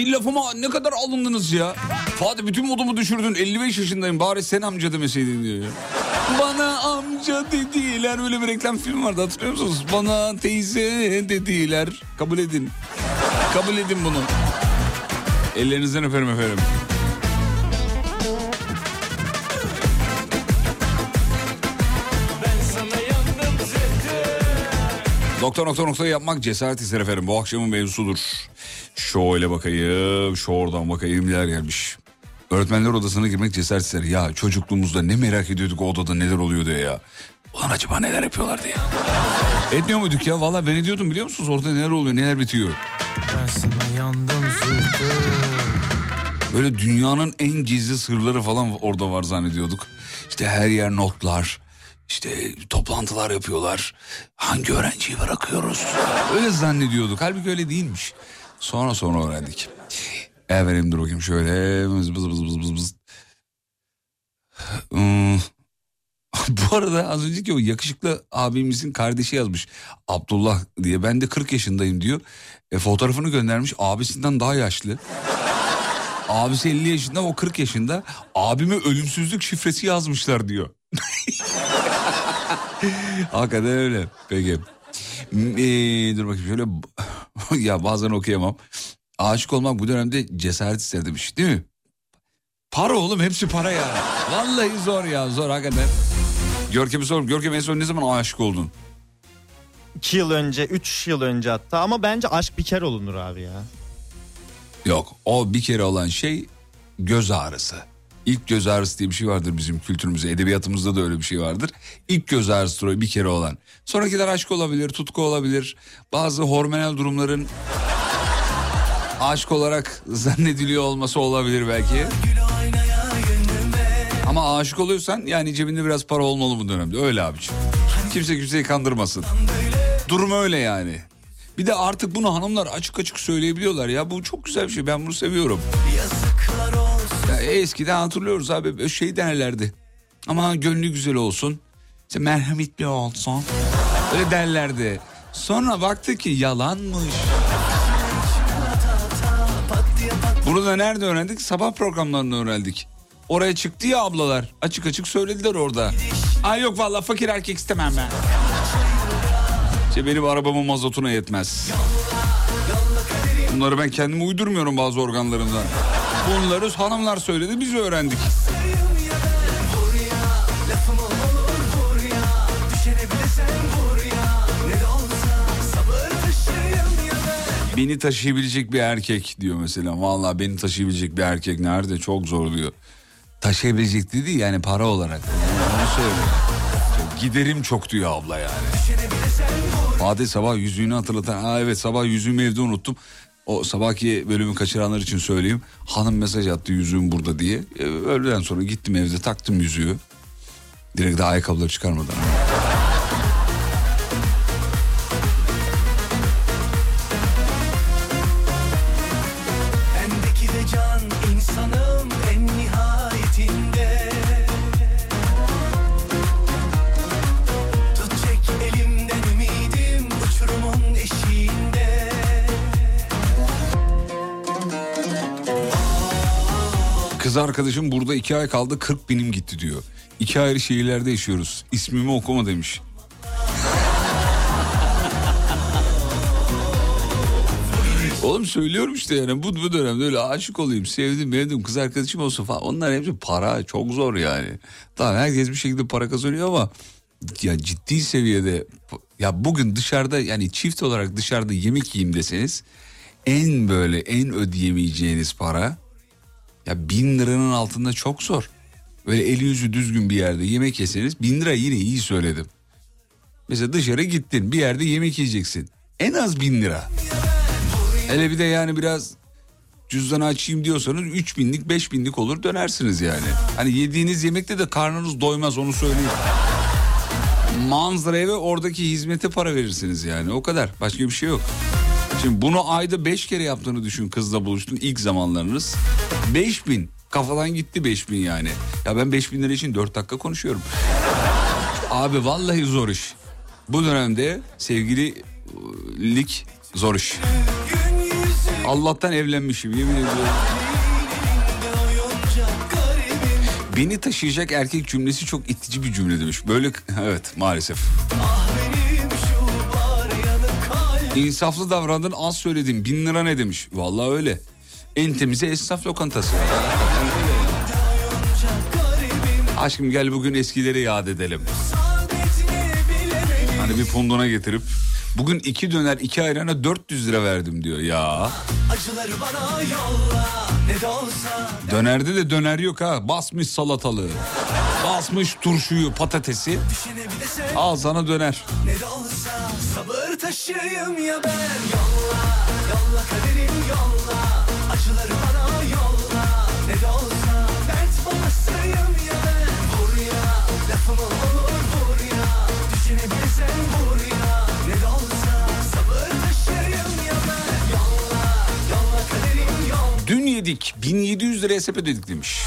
bir lafıma ne kadar alındınız ya. Fatih bütün modumu düşürdün 55 yaşındayım bari sen amca demeseydin diyor ya. Bana amca dediler öyle bir reklam film vardı hatırlıyor musunuz? Bana teyze dediler. Kabul edin. Kabul edin bunu. Ellerinizden öperim efendim. Nokta nokta nokta yapmak cesaret ister efendim. Bu akşamın mevzusudur. Şöyle bakayım, şu oradan bakayım neler gelmiş. Öğretmenler odasına girmek cesaret ister. Ya çocukluğumuzda ne merak ediyorduk o odada neler oluyor diye ya. Ulan acaba neler yapıyorlar diye. Etmiyor muyduk ya? Valla ben ediyordum biliyor musunuz? Orada neler oluyor, neler bitiyor. Yandım Böyle dünyanın en gizli sırları falan orada var zannediyorduk. İşte her yer notlar. İşte toplantılar yapıyorlar. Hangi öğrenciyi bırakıyoruz? Öyle zannediyorduk. Halbuki öyle değilmiş. Sonra sonra öğrendik. Efendim dur bakayım şöyle. Bız bız bız bız bız. Hmm. <laughs> Bu arada az önceki o yakışıklı abimizin kardeşi yazmış. Abdullah diye. Ben de 40 yaşındayım diyor. E, fotoğrafını göndermiş. Abisinden daha yaşlı. Abisi 50 yaşında o 40 yaşında. Abime ölümsüzlük şifresi yazmışlar diyor. <laughs> Hakikaten öyle. Peki. Ee, dur bakayım şöyle. <laughs> ya bazen okuyamam. Aşık olmak bu dönemde cesaret ister demiş değil mi? Para oğlum hepsi para ya. <laughs> Vallahi zor ya zor hakikaten. Görkem'e sor. Görkem en son ne zaman aşık oldun? 2 yıl önce 3 yıl önce hatta ama bence aşk bir kere olunur abi ya. Yok o bir kere olan şey göz ağrısı. İlk göz ağrısı diye bir şey vardır bizim kültürümüzde. Edebiyatımızda da öyle bir şey vardır. İlk göz ağrısıdır o bir kere olan. Sonrakiler aşk olabilir, tutku olabilir. Bazı hormonal durumların aşk olarak zannediliyor olması olabilir belki. Ama aşık oluyorsan yani cebinde biraz para olmalı bu dönemde. Öyle abiciğim. Kimse kimseyi kandırmasın. Durum öyle yani. Bir de artık bunu hanımlar açık açık söyleyebiliyorlar ya. Bu çok güzel bir şey. Ben bunu seviyorum. Ya eskiden hatırlıyoruz abi şey derlerdi. Ama gönlü güzel olsun. İşte merhametli olsun. Öyle derlerdi. Sonra baktı ki yalanmış. Bunu da nerede öğrendik? Sabah programlarında öğrendik. Oraya çıktı ya ablalar. Açık açık söylediler orada. Ay yok vallahi fakir erkek istemem ben. İşte benim arabamın mazotuna yetmez. Bunları ben kendim uydurmuyorum bazı organlarımdan. Bunları hanımlar söyledi biz öğrendik. Beni taşıyabilecek bir erkek diyor mesela. Vallahi beni taşıyabilecek bir erkek nerede çok zor diyor. Taşıyabilecek dedi yani para olarak. Onu söylüyor. Giderim çok diyor abla yani. Fatih sabah yüzüğünü hatırlatan. Aa evet sabah yüzüğümü evde unuttum. O sabahki bölümü kaçıranlar için söyleyeyim. Hanım mesaj attı yüzüğüm burada diye. Ee, öğleden sonra gittim evde taktım yüzüğü. Direkt daha ayakkabıları çıkarmadan. Arkadaşım burada iki ay kaldı 40 binim gitti diyor. İki ayrı şehirlerde yaşıyoruz. İsmimi okuma demiş. <laughs> Oğlum söylüyorum işte yani bu, bu dönemde öyle aşık olayım, sevdim, beğendim, kız arkadaşım olsun falan. Onlar hepsi para, çok zor yani. Tamam herkes bir şekilde para kazanıyor ama ya ciddi seviyede ya bugün dışarıda yani çift olarak dışarıda yemek yiyeyim deseniz en böyle en ödeyemeyeceğiniz para ya bin liranın altında çok zor. Böyle eli yüzü düzgün bir yerde yemek yeseniz bin lira yine iyi söyledim. Mesela dışarı gittin bir yerde yemek yiyeceksin. En az bin lira. Hele bir de yani biraz cüzdanı açayım diyorsanız 3 binlik 5 binlik olur dönersiniz yani. Hani yediğiniz yemekte de karnınız doymaz onu söyleyeyim. Manzaraya ve oradaki hizmete para verirsiniz yani o kadar başka bir şey yok. Şimdi bunu ayda 5 kere yaptığını düşün kızla buluştun ilk zamanlarınız. 5 bin kafadan gitti 5 bin yani. Ya ben 5 bin lira için 4 dakika konuşuyorum. Abi vallahi zor iş. Bu dönemde sevgililik zor iş. Allah'tan evlenmişim yemin ediyorum. Beni taşıyacak erkek cümlesi çok itici bir cümle demiş. Böyle <laughs> evet maalesef. İnsaflı davrandın az söyledin bin lira ne demiş. Vallahi öyle. En temizi esnaf lokantası. Aşkım gel bugün eskileri yad edelim. Hani bir punduna getirip bugün iki döner iki ayrana 400 lira verdim diyor ya. Acıları bana yolla Dönerde de döner yok ha. Basmış salatalığı. Basmış turşuyu, patatesi. Al sana döner. ne de olsa sabır taşıyım ya ben Yolla yolla kaderim yolla Acıları bana yolla ne de olsa Dert babasıyım ya ben Vur ya lafımı yedik 1700 liraya sepet ödedik demiş.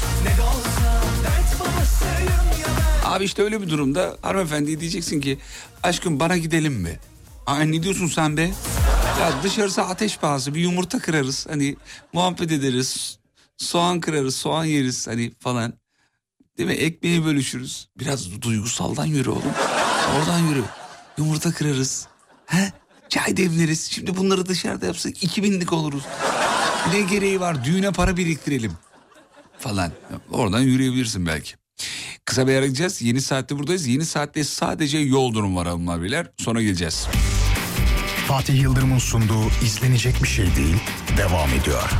Abi işte öyle bir durumda hanımefendi diyeceksin ki aşkım bana gidelim mi? Ay ne diyorsun sen be? Ya dışarısı ateş pahası bir yumurta kırarız hani muhabbet ederiz. Soğan kırarız soğan yeriz hani falan. Değil mi? Ekmeği bölüşürüz. Biraz duygusaldan yürü oğlum. Oradan yürü. Yumurta kırarız. He? Çay demleriz. Şimdi bunları dışarıda yapsak 2000'lik oluruz. Ne gereği var? Düğüne para biriktirelim. Falan. Oradan yürüyebilirsin belki. Kısa bir ara gideceğiz. Yeni saatte buradayız. Yeni saatte sadece yol durum var hanımlar beyler. Sonra geleceğiz. Fatih Yıldırım'ın sunduğu izlenecek bir şey değil devam ediyor.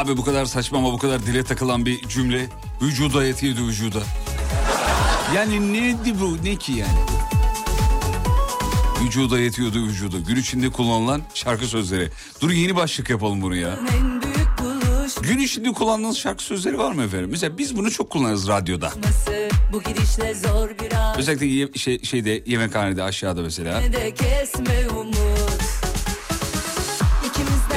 Abi bu kadar saçma ama bu kadar dile takılan bir cümle. Vücuda yetiyordu vücuda. Yani neydi bu? Ne ki yani? Vücuda yetiyordu vücuda. Gün içinde kullanılan şarkı sözleri. Dur yeni başlık yapalım bunu ya. Gün içinde kullandığınız şarkı sözleri var mı efendim? Mesela biz bunu çok kullanırız radyoda. Bu gidişle zor biraz Özellikle ye- şey, şeyde yemekhanede aşağıda mesela. Ne de kesme umut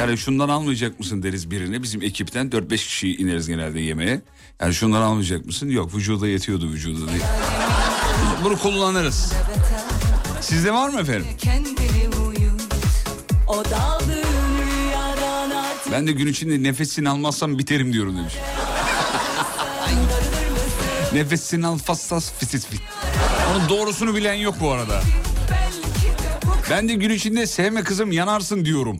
Yani şundan almayacak mısın deriz birine. Bizim ekipten 4-5 kişi ineriz genelde yemeğe. Yani şundan almayacak mısın? Yok vücuda yetiyordu vücuda değil. Bunu kullanırız. Sizde var mı efendim? Ben de gün içinde nefesini almazsam biterim diyorum demiş. <laughs> Nefesini al fassas fisis fit. Onun doğrusunu bilen yok bu arada. Ben de gün içinde sevme kızım yanarsın diyorum.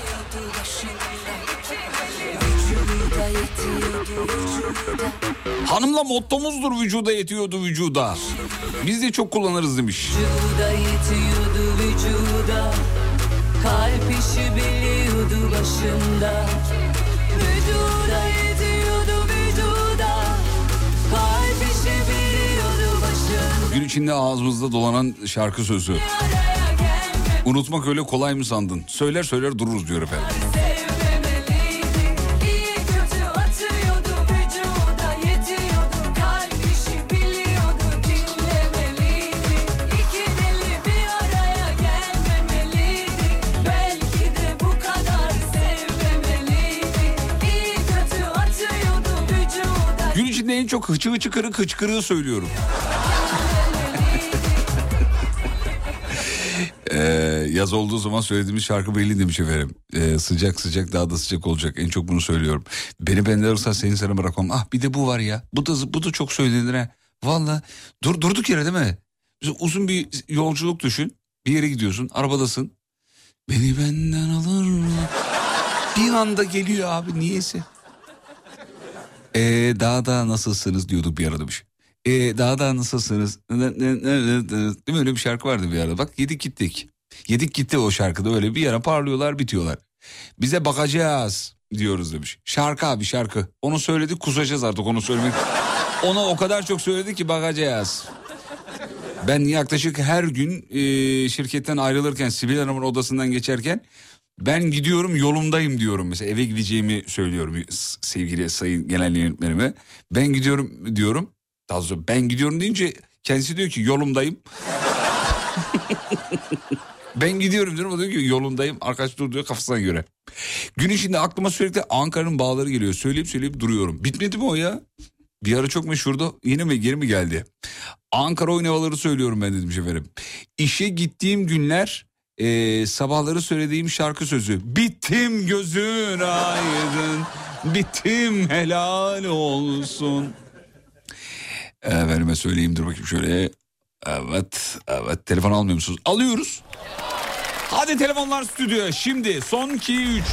Hanımla mottomuzdur vücuda yetiyordu vücuda. Biz de çok kullanırız demiş. Vücuda yetiyordu vücuda Kalp işi biliyordu başında Vücuda yetiyordu vücuda Kalp işi biliyordu başında Gün içinde ağzımızda dolanan şarkı sözü. Unutmak öyle kolay mı sandın? Söyler söyler dururuz diyor efendim. Çok hıçı hıçı kırık hıçkırığı söylüyorum. <laughs> Ee, yaz olduğu zaman söylediğimiz şarkı belli demiş efendim. Ee, sıcak sıcak daha da sıcak olacak. En çok bunu söylüyorum. Beni benden alırsan seni sana bırakmam. Ah bir de bu var ya. Bu da bu da çok söylenir ha. Valla dur, durduk yere değil mi? Uzun bir yolculuk düşün. Bir yere gidiyorsun. Arabadasın. Beni benden alır mı? Bir anda geliyor abi niyeyse. Ee, daha da nasılsınız diyorduk bir ara demiş. Ee, daha da nasılsınız? Değil mi öyle bir şarkı vardı bir ara. Bak yedik gittik. Yedik gitti o şarkıda öyle bir ara parlıyorlar bitiyorlar. Bize bakacağız diyoruz demiş. Şarkı abi şarkı. Onu söyledik kusacağız artık onu söylemek. Ona o kadar çok söyledi ki bakacağız. Ben yaklaşık her gün e, şirketten ayrılırken Sibel Hanım'ın odasından geçerken ben gidiyorum yolumdayım diyorum mesela eve gideceğimi söylüyorum sevgili sayın genel yönetmenime. Ben gidiyorum diyorum. Daha doğrusu ben gidiyorum deyince kendisi diyor ki yolumdayım. <laughs> ben gidiyorum diyorum o diyor ki yolundayım. Arkadaş dur diyor kafasına göre. Gün içinde aklıma sürekli Ankara'nın bağları geliyor. Söyleyip söyleyip duruyorum. Bitmedi mi o ya? Bir ara çok meşhurdu. Yine mi geri mi geldi? Ankara oyun havaları söylüyorum ben dedim efendim. İşe gittiğim günler e, sabahları söylediğim şarkı sözü. Bittim gözün aydın. Bittim helal olsun. Efendime söyleyeyim dur bakayım şöyle. Evet, evet. Telefon almıyor musunuz? Alıyoruz. Hadi telefonlar stüdyoya. Şimdi son 2 3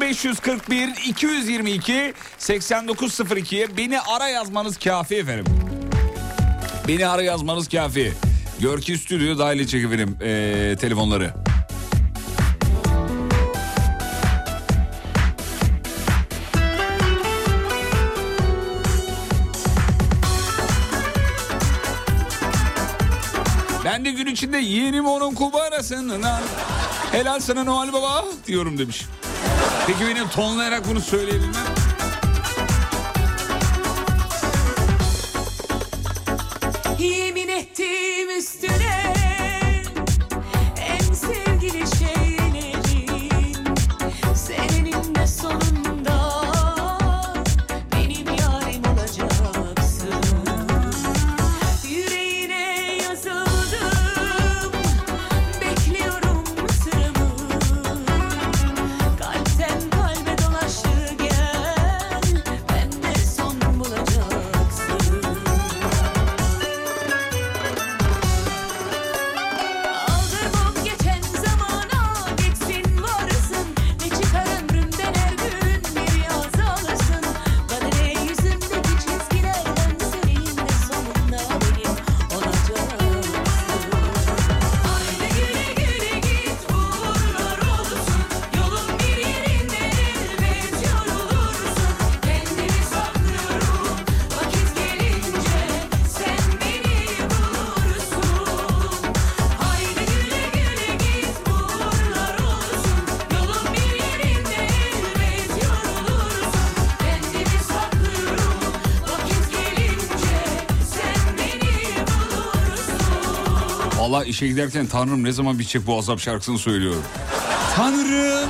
0541 222 8902'ye beni ara yazmanız kafi efendim. Beni ara yazmanız kafi. Görki Stüdyo dahil edecek efendim ee, telefonları. Ben de gün içinde yeğenim onun kubarasından helal sana Noel Baba diyorum demiş. Peki benim tonlayarak bunu söyleyebilmem. Ettim üstüne işe giderken Tanrım ne zaman bitecek bu azap şarkısını söylüyorum. Tanrım.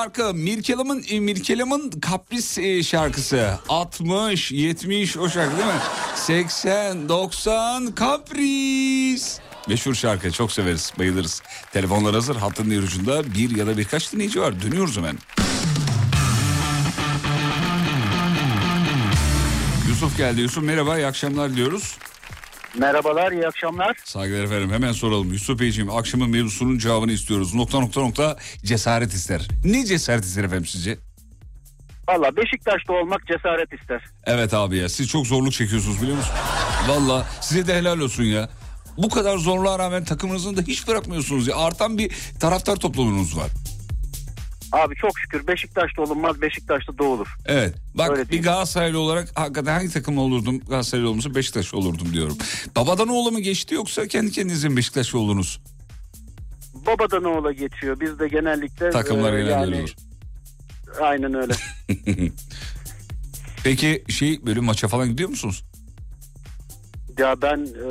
Şarkı Mirkelam'ın e, Mirkelam'ın Kapris e, şarkısı. 60, 70 o şarkı değil mi? 80, 90 Kapris. Meşhur şarkı çok severiz bayılırız. Telefonlar hazır hattın diğer ucunda bir ya da birkaç dinleyici var. Dönüyoruz hemen. Yusuf geldi. Yusuf merhaba iyi akşamlar diyoruz. Merhabalar, iyi akşamlar. Saygılar efendim hemen soralım. Yusuf Beyciğim akşamın mevzusunun cevabını istiyoruz. Nokta nokta nokta cesaret ister. Ne cesaret ister efendim sizce? Valla Beşiktaş'ta olmak cesaret ister. Evet abi ya siz çok zorluk çekiyorsunuz biliyor musun? Valla size de helal olsun ya. Bu kadar zorluğa rağmen takımınızı da hiç bırakmıyorsunuz ya. Artan bir taraftar toplumunuz var. Abi çok şükür Beşiktaş'ta olunmaz, Beşiktaş'ta doğulur. Evet. Bak Öyle bir diyeyim. Galatasaraylı olarak hakikaten hangi takım olurdum? Galatasaraylı olmasa Beşiktaş olurdum diyorum. Babadan oğlu mu geçti yoksa kendi kendinize mi Beşiktaşlı oldunuz? Babadan oğula geçiyor. Biz de genellikle... Takımlar e, genelde yani- olur. Aynen öyle. <laughs> Peki şey böyle maça falan gidiyor musunuz? ya ben e,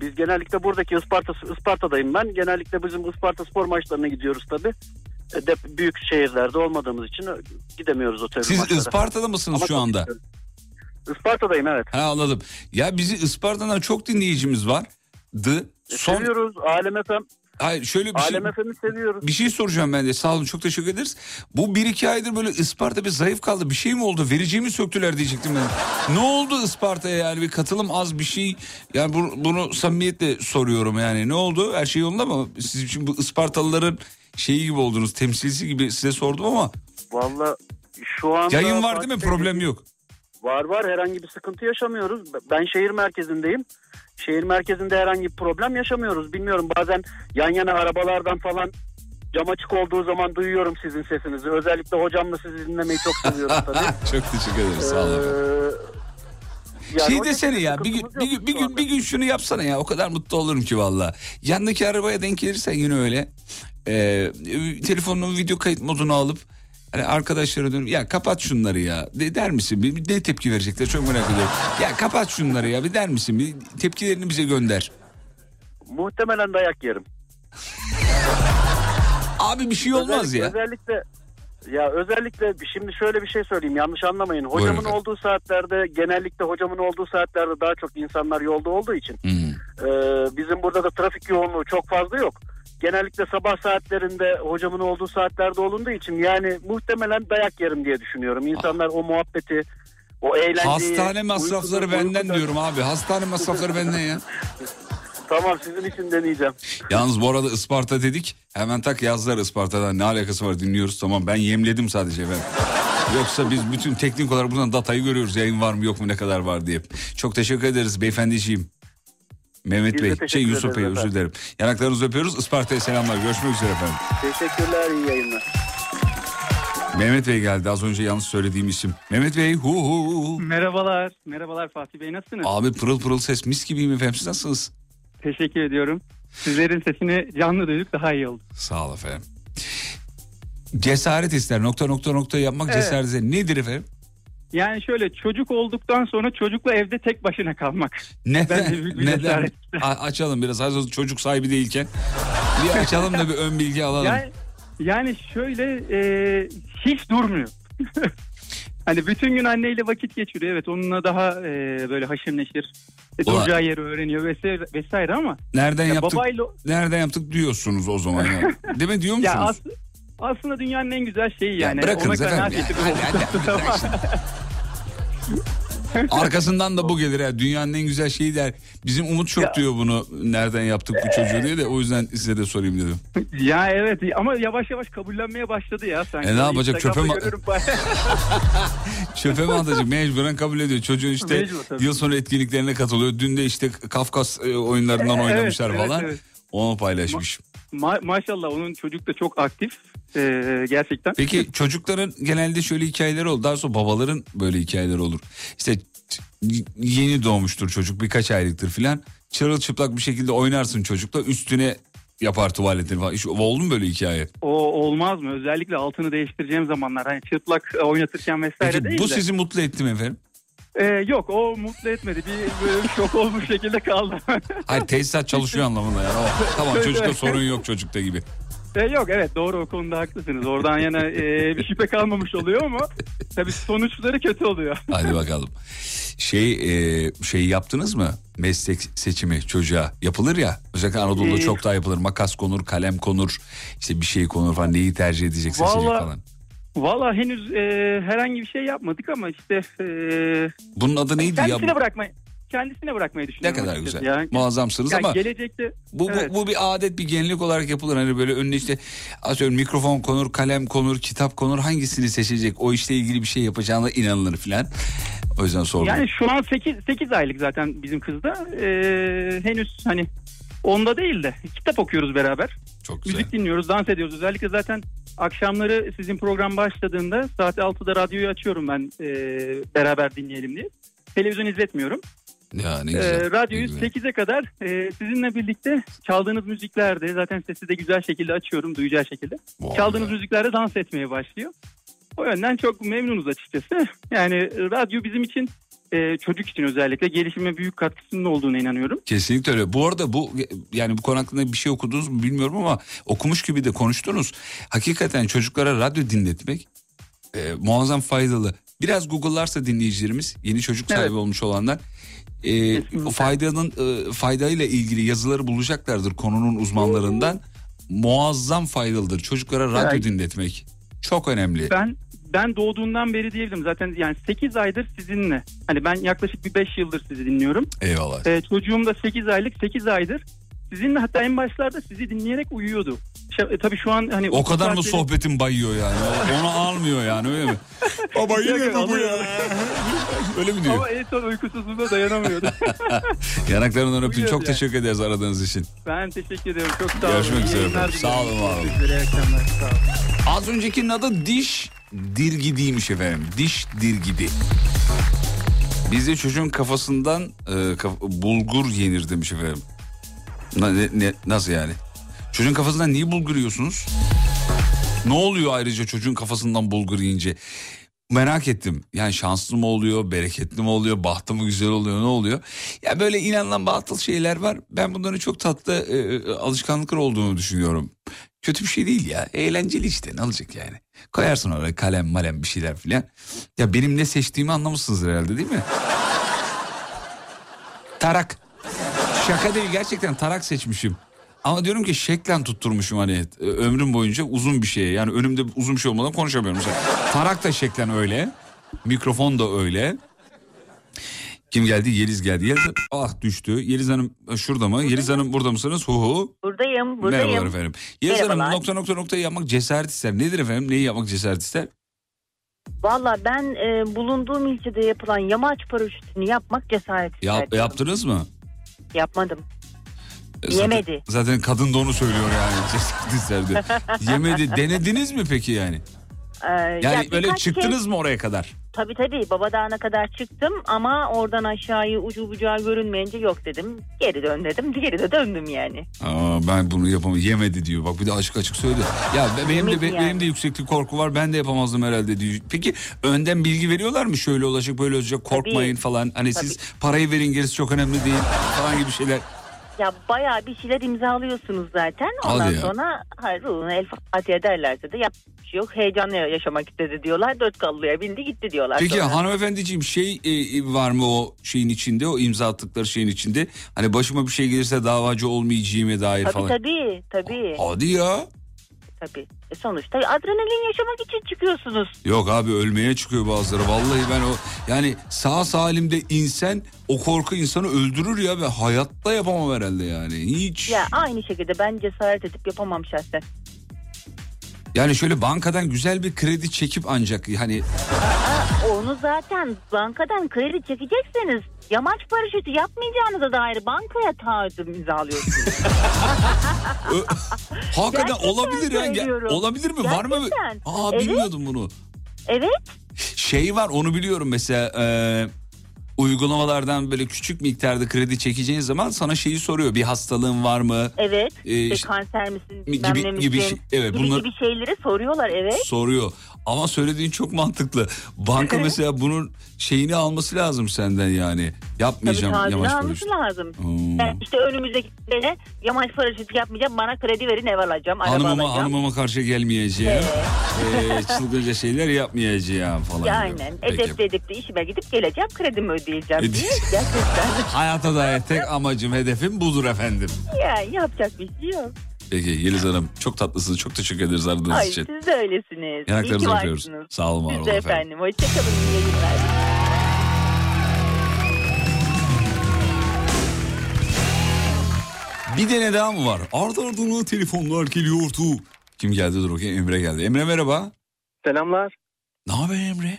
biz genellikle buradaki Isparta Isparta'dayım ben. Genellikle bizim Isparta spor maçlarına gidiyoruz tabii. De, büyük şehirlerde olmadığımız için gidemiyoruz o tür Siz maçlara. Isparta'da mısınız Ama şu anda? Isparta'dayım evet. Ha anladım. Ya bizi Isparta'dan çok dinleyicimiz var. Dı. E, Son Seviyoruz. Alem FM, Hayır şöyle bir şey, Alem FM'i seviyoruz. bir şey soracağım ben de. Sağ olun çok teşekkür ederiz. Bu bir iki aydır böyle Isparta bir zayıf kaldı. Bir şey mi oldu? Vericiyi mi söktüler diyecektim ben. ne oldu Isparta'ya yani bir katılım az bir şey. Yani bunu, bunu samimiyetle soruyorum yani. Ne oldu? Her şey yolunda mı? Siz için bu Ispartalıların şeyi gibi oldunuz. Temsilcisi gibi size sordum ama. Valla şu anda... Yayın var değil mi? Problem yok. Var var herhangi bir sıkıntı yaşamıyoruz. Ben şehir merkezindeyim. Şehir merkezinde herhangi bir problem yaşamıyoruz. Bilmiyorum bazen yan yana arabalardan falan cam açık olduğu zaman duyuyorum sizin sesinizi. Özellikle hocamla sizi dinlemeyi çok seviyorum <laughs> tabii. çok teşekkür ederiz. Sağ olun. Ee, yani şey desene ya bir gün, bir gün, bir gün, bir gün şunu yapsana ya o kadar mutlu olurum ki valla. Yandaki arabaya denk gelirsen yine öyle. Ee, telefonun video kayıt modunu alıp hani arkadaşlara dönüp ya kapat şunları ya de, der misin? Bir, bir ne tepki verecekler çok merak ediyorum. Ya kapat şunları ya bir der misin? Bir tepkilerini bize gönder. Muhtemelen dayak yerim. Abi bir şey olmaz özellikle, ya. Özellikle ya özellikle şimdi şöyle bir şey söyleyeyim yanlış anlamayın. Hocamın efendim. olduğu saatlerde genellikle hocamın olduğu saatlerde daha çok insanlar yolda olduğu için Hmm. Ee, bizim burada da trafik yoğunluğu çok fazla yok. Genellikle sabah saatlerinde hocamın olduğu saatlerde olunduğu için yani muhtemelen dayak yerim diye düşünüyorum. İnsanlar o muhabbeti, o eğlenceyi... Hastane masrafları uykuda- benden uykuda- diyorum abi. Hastane masrafları benden ya. <laughs> Tamam sizin için deneyeceğim. Yalnız bu arada Isparta dedik. Hemen tak yazdılar Isparta'dan. Ne alakası var dinliyoruz tamam. Ben yemledim sadece efendim. Yoksa biz bütün teknik olarak buradan datayı görüyoruz. Yayın var mı yok mu ne kadar var diye. Çok teşekkür ederiz beyefendiciğim. Mehmet Biz Bey, şey Yusuf Bey özür dilerim. Yanaklarınızı öpüyoruz. Isparta'ya selamlar. Görüşmek üzere efendim. Teşekkürler, iyi yayınlar. Mehmet Bey geldi az önce yanlış söylediğim isim. Mehmet Bey hu hu hu. Merhabalar. Merhabalar Fatih Bey nasılsınız? Abi pırıl pırıl ses mis gibiyim efendim siz nasılsınız? Teşekkür ediyorum. Sizlerin sesini canlı duyduk daha iyi oldu. Sağ ol efendim. Cesaret ister nokta nokta nokta yapmak Evet. cesaret ister. Nedir efendim? Yani şöyle çocuk olduktan sonra çocukla evde tek başına kalmak. Neden? Bir Neden? A- açalım biraz. Hazır çocuk sahibi değilken. Bir açalım da bir ön bilgi alalım. Yani, yani şöyle e, hiç durmuyor. <laughs> hani bütün gün anneyle vakit geçiriyor. Evet onunla daha e, böyle haşır neşir. E, Ulan- duracağı yeri öğreniyor vesaire, vesaire ama Nereden ya yaptık? babayla Nereden yaptık diyorsunuz o zaman ya. <laughs> Değil mi diyor musunuz? ya as- aslında dünyanın en güzel şeyi Ya yani. bırakınız Ona efendim. ya. Hadi, hadi, hadi, şimdi. <laughs> <laughs> Arkasından da bu gelir ha. Dünyanın en güzel şeyi der. Bizim Umut çok Ya. diyor bunu. Nereden yaptık bu çocuğu diye de o yüzden size de sorayım dedim. Ya evet ama yavaş yavaş kabullenmeye başladı ya sanki. E ne yapacak, çöpe mi-. <laughs> Çöpe mi atacak? Mecburen kabul ediyor. Çocuğun işte Mecbur yıl sonu etkinliklerine katılıyor. Dün de işte Kafkas e, oyunlarından Evet, oynamışlar evet, falan. evet. Onu paylaşmış. Ma- maşallah onun çocuk da çok aktif Ee, gerçekten. Peki çocukların genelde şöyle hikayeleri olur. Daha sonra babaların böyle hikayeleri olur. İşte yeni doğmuştur çocuk birkaç aylıktır filan. Çırılçıplak bir şekilde oynarsın çocukla üstüne yapar tuvaletini falan. Hiç oldu mu böyle hikaye? O olmaz mı? Özellikle altını değiştireceğim zamanlar. Hani çıplak oynatırken vesaire Peki değil bu de. sizi mutlu etti mi efendim? Ee, yok o mutlu etmedi. Bir böyle şok olmuş şekilde kaldı. Hayır tesisat çalışıyor anlamında yani. O, <laughs> tamam çocukta sorun yok çocukta gibi. E, yok evet doğru o konuda haklısınız. Oradan yana e, bir şüphe kalmamış oluyor ama tabii sonuçları kötü oluyor. <laughs> Hadi bakalım. Şey e, şey yaptınız mı? Meslek seçimi çocuğa yapılır ya. Özellikle Anadolu'da Ee, çok daha yapılır. Makas konur, kalem konur, işte bir şey konur falan. Neyi tercih edecek, seçecek Vallahi- falan. Valla henüz e, herhangi bir şey yapmadık ama işte e, Bunun adı neydi ya? Kendisine bırakmayı bırakmayı Ne düşünüyorum. kadar güzel. Ya. Muazzamsınız Yani ama gelecekte bu, bu, evet. bu bir adet, bir gelenek olarak yapılır. Hani böyle önüne işte atıyorum mikrofon konur, kalem konur, kitap konur. Hangisini seçecek? O işle ilgili bir şey yapacağına inanılır filan. O yüzden sordum. Yani şu an 8, 8 aylık zaten bizim kızda. E, henüz hani onda değil de kitap okuyoruz beraber. Çok güzel. Müzik dinliyoruz, dans ediyoruz. Özellikle zaten akşamları sizin program başladığında saat 6'da radyoyu açıyorum ben e, beraber dinleyelim diye. Televizyon izletmiyorum. Ya ne E, güzel. ne radyoyu güzel. 8'e kadar e, sizinle birlikte çaldığınız müziklerde zaten sesi de güzel şekilde açıyorum duyacağı şekilde. Vay Çaldığınız be. müziklerde dans etmeye başlıyor. O yönden çok memnunuz açıkçası. Yani radyo bizim için e, çocuk için özellikle gelişime büyük katkısının olduğuna inanıyorum. Kesinlikle öyle. Bu arada bu yani bu konu hakkında bir şey okudunuz mu bilmiyorum ama okumuş gibi de konuştunuz. Hakikaten çocuklara radyo dinletmek e, muazzam faydalı. Biraz Google'larsa dinleyicilerimiz yeni çocuk sahibi Evet. olmuş olanlar e, Kesinlikle. faydanın e, faydayla ilgili yazıları bulacaklardır konunun uzmanlarından. Muazzam faydalıdır çocuklara radyo Evet. dinletmek. Çok önemli. Ben ben doğduğundan beri diyebilirim. Zaten yani 8 aydır sizinle. Hani ben yaklaşık bir 5 yıldır sizi dinliyorum. Eyvallah. Ee, çocuğum da 8 aylık 8 aydır. Sizinle hatta en başlarda sizi dinleyerek uyuyordu. Ş- e, tabii şu an hani O kadar mı saatleri- sohbetin bayıyor yani? Onu almıyor yani öyle mi? <laughs> Baba yine mi bu ya? <laughs> Öyle mi diyor? Ama en son uykusuzluğuna dayanamıyordu. <laughs> Yanaklarından öptüm. Çok yani. teşekkür ederiz aradığınız için. ben teşekkür ederim. Çok sağ olun. Görüşmek üzere. Sağ olun, olun. Az öncekinin adı diş dirgidiymiş efendim. Diş dirgidi. Bizde çocuğun kafasından e, kaf- bulgur yenir demiş efendim. Na- ne- ne- nasıl yani? Çocuğun kafasından niye bulgur yiyorsunuz? Ne oluyor ayrıca çocuğun kafasından bulgur yiyince? Merak ettim. Yani şanslı mı oluyor, bereketli mi oluyor, bahtı mı güzel oluyor, ne oluyor? Ya böyle inanılan batıl şeyler var. Ben bunların çok tatlı e, e, alışkanlıklar olduğunu düşünüyorum. Kötü bir şey değil ya. Eğlenceli işte ne olacak yani. Koyarsın oraya kalem malem bir şeyler filan. Ya benim ne seçtiğimi anlamışsınızdır herhalde değil mi? Tarak. Şaka değil gerçekten tarak seçmişim. Ama diyorum ki şeklen tutturmuşum hani e, ömrüm boyunca uzun bir şey. Yani önümde uzun bir şey olmadan konuşamıyorum. Mesela tarak da şeklen öyle. Mikrofon da öyle. Kim geldi? Yeliz geldi. Yeliz ah düştü. Yeliz Hanım e, şurada mı? Yeliz Hanım burada mısınız? Hu hu. Buradayım, buradayım. Merhabalar efendim. Yeliz Hanım Merhabalar. nokta nokta nokta yapmak cesaret ister. Nedir efendim? Neyi yapmak cesaret ister? Valla ben e, bulunduğum ilçede yapılan yamaç paraşütünü yapmak cesaret Yap, isterdim. yaptınız mı? Yapmadım. Zaten- Yemedi. Zaten kadın da onu söylüyor yani. <laughs> İsterdi. Yemedi. Denediniz mi peki yani? Ee, Yani ya böyle birkaç çıktınız kez- mı oraya kadar? Tabii tabii Baba Dağı'na kadar çıktım ama oradan aşağıyı ucu bucağı görünmeyince yok dedim. Geri dön dedim. Geri de döndüm yani. Aa, ben bunu yapamam. Yemedi diyor. Bak bir de açık açık söyledi. Ya be- benim de Yemedi be- yani. benim de yükseklik korku var. Ben de yapamazdım herhalde diyor. Peki önden bilgi veriyorlar mı? Şöyle olacak, böyle olacak. Korkmayın falan. Hani siz parayı verin gerisi çok önemli değil falan gibi şeyler. Ya bayağı bir şeyler imzalıyorsunuz zaten. Ondan Hadi ya. sonra hayır ruhuna el Fatiha ederlerse de yapacak bir şey yok. Heyecanla yaşamak istedi diyorlar. Dört kallıya bindi gitti diyorlar. Peki sonra. hanımefendiciğim şey e, var mı o şeyin içinde? O imza attıkları şeyin içinde? Hani başıma bir şey gelirse davacı olmayacağıma dair Tabii falan. tabii tabii. Hadi ya. Tabii. E sonuçta adrenalin yaşamak için çıkıyorsunuz. Yok abi ölmeye çıkıyor bazıları. Vallahi ben o yani sağ salimde insan o korku insanı öldürür ya ve hayatta yapamam herhalde yani. Hiç. Ya aynı şekilde ben cesaret edip yapamam şahsen. Yani şöyle bankadan güzel bir kredi çekip ancak hani Onu zaten bankadan kredi çekecekseniz yamaç paraşütü yapmayacağınıza dair bankaya taahhüt imzalıyorsunuz. hakikaten Gerçekten olabilir ya. Ge-. Olabilir mi? Var mı? Gerçekten. Aa Evet. bilmiyordum bunu. evet. Şey var onu biliyorum mesela e, uygulamalardan böyle küçük miktarda kredi çekeceğin zaman sana şeyi soruyor. Bir hastalığın var mı? Evet. Ee, işte kanser misin? gibi- gibi misin? şey- evet, gibi, bunlar- gibi şeyleri soruyorlar evet. Soruyor. Ama söylediğin çok mantıklı. Banka mesela bunun şeyini alması lazım senden yani. Tabii Yapmayacağım tazini yamaç alması paraşütü. lazım. Hmm. Ben işte önümüzdeki sene yamaç paraşütü yapmayacağım. Bana kredi verin ev alacağım. Araba Hanımıma, alacağım. hanımıma karşı gelmeyeceğim. Ee, çılgınca şeyler yapmayacağım falan. Ya aynen. Peki. Edepli edepli işime gidip geleceğim. Kredimi ödeyeceğim diye. Ödeyeceğim. <laughs> Gerçekten. <laughs> Hayata dair tek amacım, hedefim budur efendim. ya yapacak bir şey yok. Peki Yeliz Hanım çok tatlısınız. Çok teşekkür ederiz aradığınız Ay için. siz de öylesiniz. İyi ki Yanaklarınızı öpüyoruz. varsınız. Sağ olun var Siz olun de efendim. efendim. Hoşçakalın. İyi yayınlar. Bir tane daha mı var? Ardı ardına telefonlar geliyordu. Kim geldi dur bakayım Emre geldi. Emre merhaba. Selamlar. Ne haber Emre?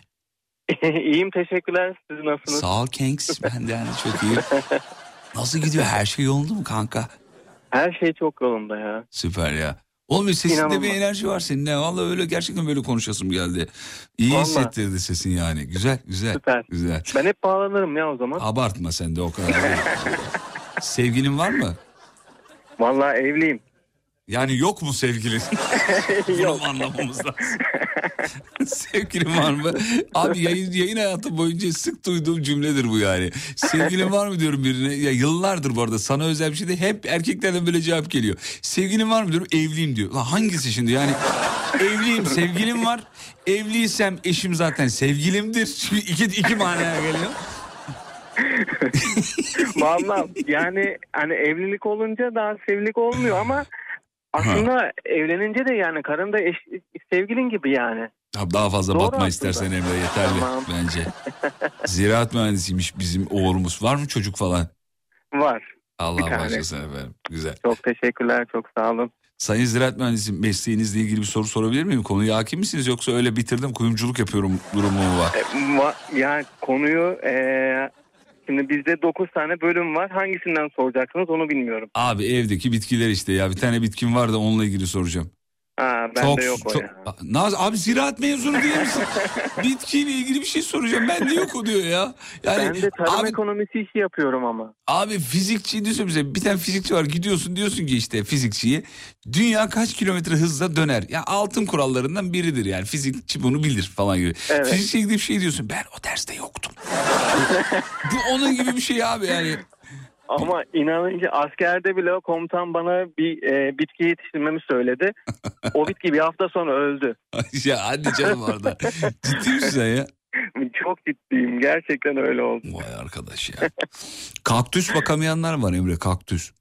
<laughs> İyiyim teşekkürler. Siz nasılsınız? Sağ ol Kengs. Ben de yani çok iyiyim. <laughs> Nasıl gidiyor? Her şey yolunda mı kanka? Her şey çok yolunda ya. Süper ya. Oğlum sesinde İnanılmaz. bir enerji var senin. Ne? Vallahi öyle gerçekten böyle konuşasım geldi. İyi Vallahi. hissettirdi sesin yani. Güzel güzel. Süper. Güzel. Ben hep bağlanırım ya o zaman. Abartma sen de o kadar. <laughs> Sevgilin var mı? Vallahi evliyim. Yani yok mu sevgilin? Bunu <laughs> mu anlamamız lazım? <laughs> Sevgilin var mı? Abi yayın, yayın hayatı boyunca sık duyduğum cümledir bu yani. Sevgilin var mı diyorum birine. Ya yıllardır bu arada sana özel bir şey değil. Hep erkeklerden böyle cevap geliyor. Sevgilin var mı diyorum evliyim diyor. Lan hangisi şimdi yani? Evliyim sevgilim var. Evliysem eşim zaten sevgilimdir. Şimdi iki, iki manaya geliyor. <laughs> Vallahi yani hani evlilik olunca daha sevgilik olmuyor ama aslında evlenince de yani karın da eş, sevgilin gibi yani. Abi daha fazla Doğru batma aslında. istersen Emre yeterli Tamam. bence. <laughs> Ziraat mühendisiymiş bizim oğlumuz. Var mı çocuk falan? Var. Allah bağışlasın efendim. Güzel. Çok teşekkürler çok sağ olun. Sayın Ziraat Mühendisi mesleğinizle ilgili bir soru sorabilir miyim? Konuya hakim misiniz yoksa öyle bitirdim kuyumculuk yapıyorum durumu mu var? E, va- yani konuyu e, şimdi bizde 9 tane bölüm var. Hangisinden soracaksınız onu bilmiyorum. Abi evdeki bitkiler işte ya bir tane bitkim var da onunla ilgili soracağım. Ha bende yok o çok- ya. Naz abi ziraat mezunu değil misin? <laughs> Bitkiyle ilgili bir şey soracağım. Ben de yok o diyor ya. Yani ben de tarım abi, ekonomisi işi yapıyorum ama. abi fizikçi diyorsun bize bir tane fizikçi var gidiyorsun diyorsun ki işte fizikçiye dünya kaç kilometre hızla döner? Ya altın kurallarından biridir yani fizikçi bunu bilir falan gibi. Evet. Fizikçiye bir şey diyorsun ben o derste yoktum. <laughs> Bu onun gibi bir şey abi yani. Ama inanınca askerde bile o komutan bana bir e, bitki yetiştirmemi söyledi. o bitki bir hafta sonra öldü. <laughs> ya hadi canım orada. Ciddi misin ya? Çok ciddiyim. Gerçekten öyle oldu. Vay arkadaş ya. Kaktüs bakamayanlar var Emre kaktüs.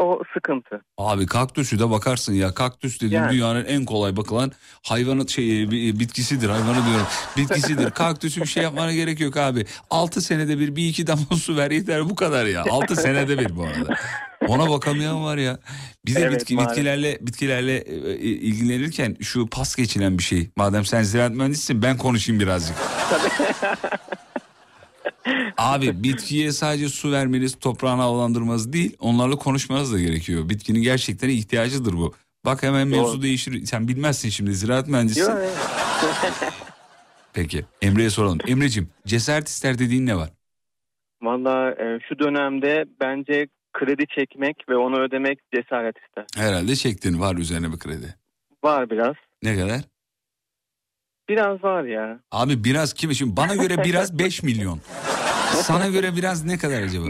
O sıkıntı. Abi kaktüsü de bakarsın ya. Kaktüs dediğim Yani. dünyanın en kolay bakılan hayvanı şey bitkisidir. Hayvanı diyorum. Bitkisidir. <laughs> Kaktüsü bir şey yapmana gerek yok abi. 6 senede bir bir iki damla su ver yeter bu kadar ya. 6 senede bir bu arada. Ona bakamayan var ya. Bir de Evet, bitki, maalesef. bitkilerle bitkilerle e, e, ilgilenirken şu pas geçilen bir şey. Madem sen ziraat mühendisisin ben konuşayım birazcık. <laughs> Abi bitkiye sadece su vermeniz, toprağını havalandırmanız değil, onlarla konuşmanız da gerekiyor. Bitkinin gerçekten ihtiyacıdır bu. Bak hemen mevzu Doğru. değişir. Sen bilmezsin şimdi ziraat mühendisi. <laughs> Peki Emre'ye soralım. Emre'cim cesaret ister dediğin ne var? Valla e, şu dönemde bence kredi çekmek ve onu ödemek cesaret ister. Herhalde çektin var üzerine bir kredi. Var biraz. Ne kadar? Biraz var ya. Abi biraz kim? Şimdi bana göre biraz <laughs> 5 milyon. Sana göre biraz ne kadar acaba?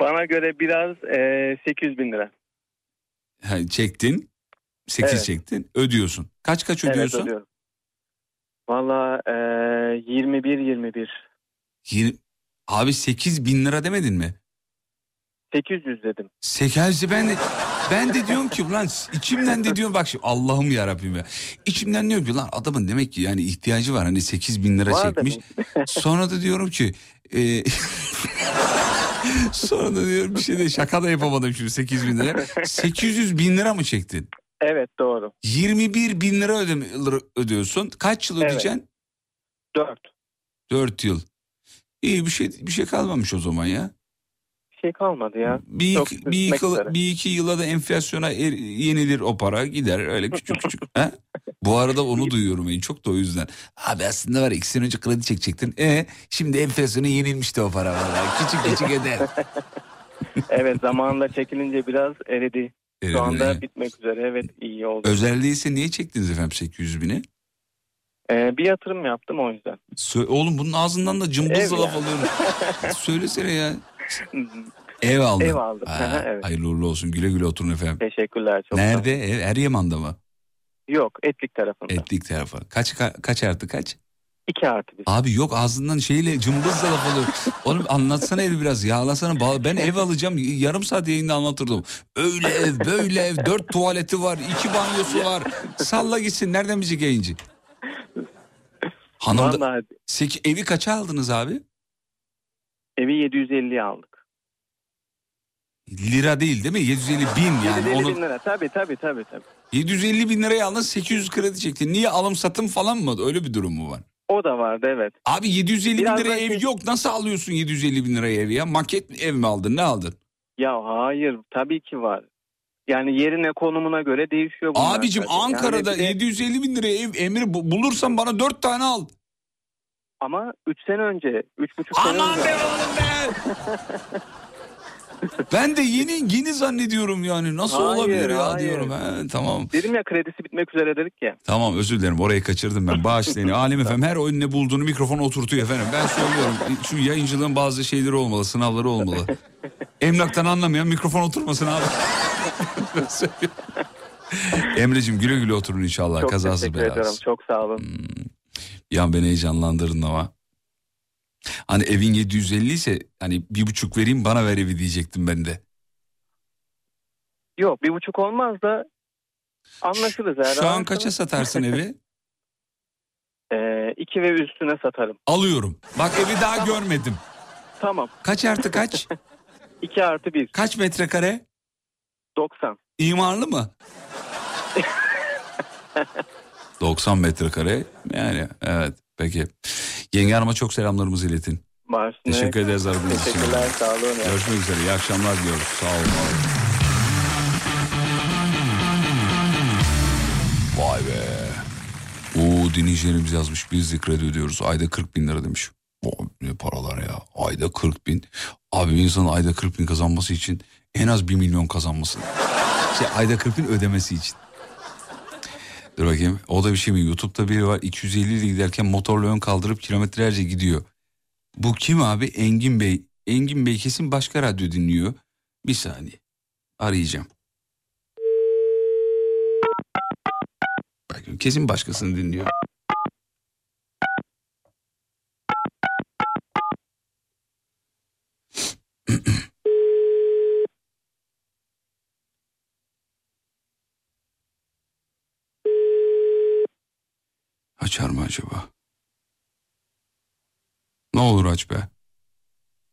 Bana göre biraz e, 800 bin lira. Ha, çektin. 8 Evet. çektin. Ödüyorsun. Kaç kaç Evet ödüyorsun? ödüyorum. Valla e, 21-21. Yirmi- Abi 8 bin lira demedin mi? 800 dedim. Sekelsi ben de ben de diyorum ki ulan içimden de diyorum bak şimdi Allah'ım ya Rabbim ya. İçimden diyorum ki lan adamın demek ki yani ihtiyacı var hani 8 bin lira Var çekmiş. <laughs> Sonra da diyorum ki e, <laughs> sonra da diyorum bir şey de şaka da yapamadım şimdi 8 bin lira. 800 bin lira mı çektin? Evet doğru. 21 bin lira ödeme, ödüyorsun. Kaç yıl Evet. ödeyeceksin? 4. 4 yıl. İyi bir şey bir şey kalmamış o zaman ya. Şey kalmadı ya. Bir, Çok bir, üzere. bir iki yıla da enflasyona er- yenilir o para gider öyle küçük küçük. ha? Bu arada onu duyuyorum en çok da o yüzden. Abi aslında var iki sene önce kredi çekecektin. E şimdi enflasyona yenilmişti o para vallahi. Küçük küçük eder. <laughs> Evet zamanla çekilince biraz eridi. Eridi, Şu anda evet. bitmek üzere. Evet iyi oldu. Özelliği ise niye çektiniz efendim 800 bini? Ee, bir yatırım yaptım o yüzden. Sö- Oğlum bunun ağzından da cımbızla laf alıyorum. <laughs> Söylesene ya. Ev aldın. Ev aldım. Ha, evet. Hayırlı uğurlu olsun. Güle güle oturun efendim. Teşekkürler çok. Nerede? Ev Eryaman'da mı? Yok etlik tarafında. Etlik tarafı. Kaç ka- kaç artı kaç? 2 artı bir. Abi yok ağzından şeyle cımbızla laf alıyor. Oğlum anlatsana evi biraz yağlasana. Ben ev alacağım yarım saat yayında anlatırdım. Öyle ev böyle ev dört tuvaleti var iki banyosu var. Salla gitsin nereden bizi yayıncı? Hanım da, Vallahi Seki, evi kaça aldınız abi? Evi 750'ye aldık. Lira değil değil mi? 750 bin yani. 750 Onu, bin lira tabii tabii tabii. tabii. 750 bin liraya aldın 800 kredi çektin. Niye alım satım falan mı? Öyle bir durum mu var? O da vardı evet. Abi 750 Biraz bin liraya ev şey- yok. Nasıl alıyorsun 750 bin liraya ev ya? Maket ev mi aldın? Ne aldın? Ya hayır tabii ki var. Yani yerine konumuna göre değişiyor. Abicim. Ankara'da Yani de- 750 bin liraya ev emir bu- bulursan bana 4 tane al. Ama 3 sene önce, 3,5 sene Aman önce. be oğlum be. <laughs> ben de yeni yeni zannediyorum yani. Nasıl Hayır, olabilir ya hayır. diyorum. He, tamam. Dedim ya kredisi bitmek üzere dedik ya. Tamam özür dilerim orayı kaçırdım ben. Bağışlayın. <laughs> Alem efendim her oyun ne bulduğunu mikrofona oturtuyor efendim. Ben söylüyorum şu yayıncılığın bazı şeyleri olmalı, sınavları olmalı. <laughs> Emlaktan anlamayan mikrofon oturmasın abi. Emre'cim güle güle oturun inşallah. Çok Kazasız teşekkür ederim. belasız. Çok sağ olun. Ya beni heyecanlandırdın ama. Hani evin 750 ise hani bir buçuk vereyim bana ver evi diyecektim ben de. Yok bir buçuk olmaz da anlaşırız eğer. Şu an kaça satarsın evi? <laughs> Ee, iki ve üstüne satarım. Alıyorum. Bak evi daha görmedim. Tamam. Kaç artı kaç? <laughs> 2 artı 1. Kaç metrekare? 90. İmarlı mı? <laughs> 90 metrekare yani evet peki. Yenge Hanım'a çok selamlarımızı iletin. Başına. Teşekkür ederiz aradığınız için. Teşekkürler sağ olun. Görüşmek üzere iyi akşamlar diliyoruz sağ olun. Vay be. Oo dinleyicilerimiz yazmış biz de kredi ödüyoruz ayda 40 bin lira demiş. Vay, ne paralar ya ayda 40 bin. Abi bir insanın ayda 40 bin kazanması için en az 1 milyon kazanması. Şey, ayda 40 bin ödemesi için. Dur bakayım o da bir şey mi YouTube'da biri var 250 ile giderken motorla ön kaldırıp kilometrelerce gidiyor. Bu kim abi Engin Bey. Engin Bey kesin başka radyo dinliyor. Bir saniye arayacağım. Bakın kesin başkasını dinliyor. <clears throat> Açar mı acaba? Ne olur aç be.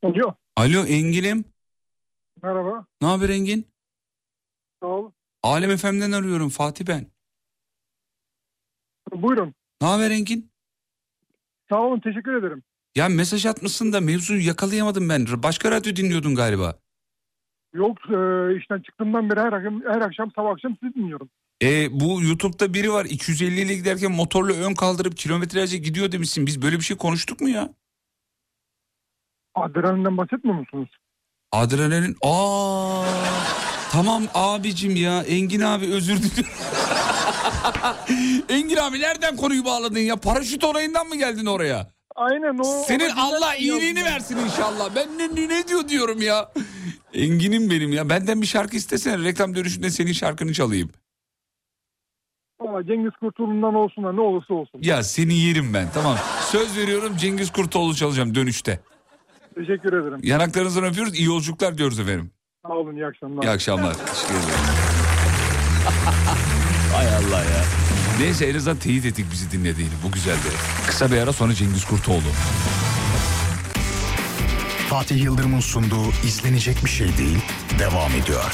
Alo. Alo Engin'im. Merhaba. Ne haber Engin? Sağ ol. Alem FM'den arıyorum Fatih ben. Buyurun. Ne haber Engin? Sağ olun. Teşekkür ederim. Ya mesaj atmışsın da mevzuyu yakalayamadım ben. Başka radyo dinliyordun galiba. Yok e, işten çıktığımdan beri her akşam, her akşam sabah akşam sizi dinliyorum. E, bu YouTube'da biri var 250 ile giderken motorla ön kaldırıp kilometrelerce gidiyor demişsin. Biz böyle bir şey konuştuk mu ya? Adrenalinden bahsetmiyor musunuz? Adrenalin. Aa tamam abicim ya Engin abi özür dilerim. <laughs> Engin abi nereden konuyu bağladın ya? Paraşüt olayından mı geldin oraya? Aynen o. Senin Allah iyiliğini versin inşallah. Ben ne, ne, ne diyor diyorum ya. Engin'im benim ya. Benden bir şarkı istesene. Reklam dönüşünde senin şarkını çalayım. Valla Cengiz Kurtulundan olsun da ne olursa olsun. Ya seni yerim ben tamam. Söz veriyorum Cengiz Kurtoğlu çalacağım dönüşte. Teşekkür ederim. Yanaklarınızdan öpüyoruz. İyi yolculuklar diyoruz efendim. Sağ olun. iyi akşamlar. İyi akşamlar. Teşekkür ederim. <laughs> Hay Allah ya. Neyse en azından teyit ettik bizi dinlediğini. Bu güzeldi. Kısa bir ara sonra Cengiz Kurtoğlu. Fatih Yıldırım'ın sunduğu izlenecek bir şey değil devam ediyor.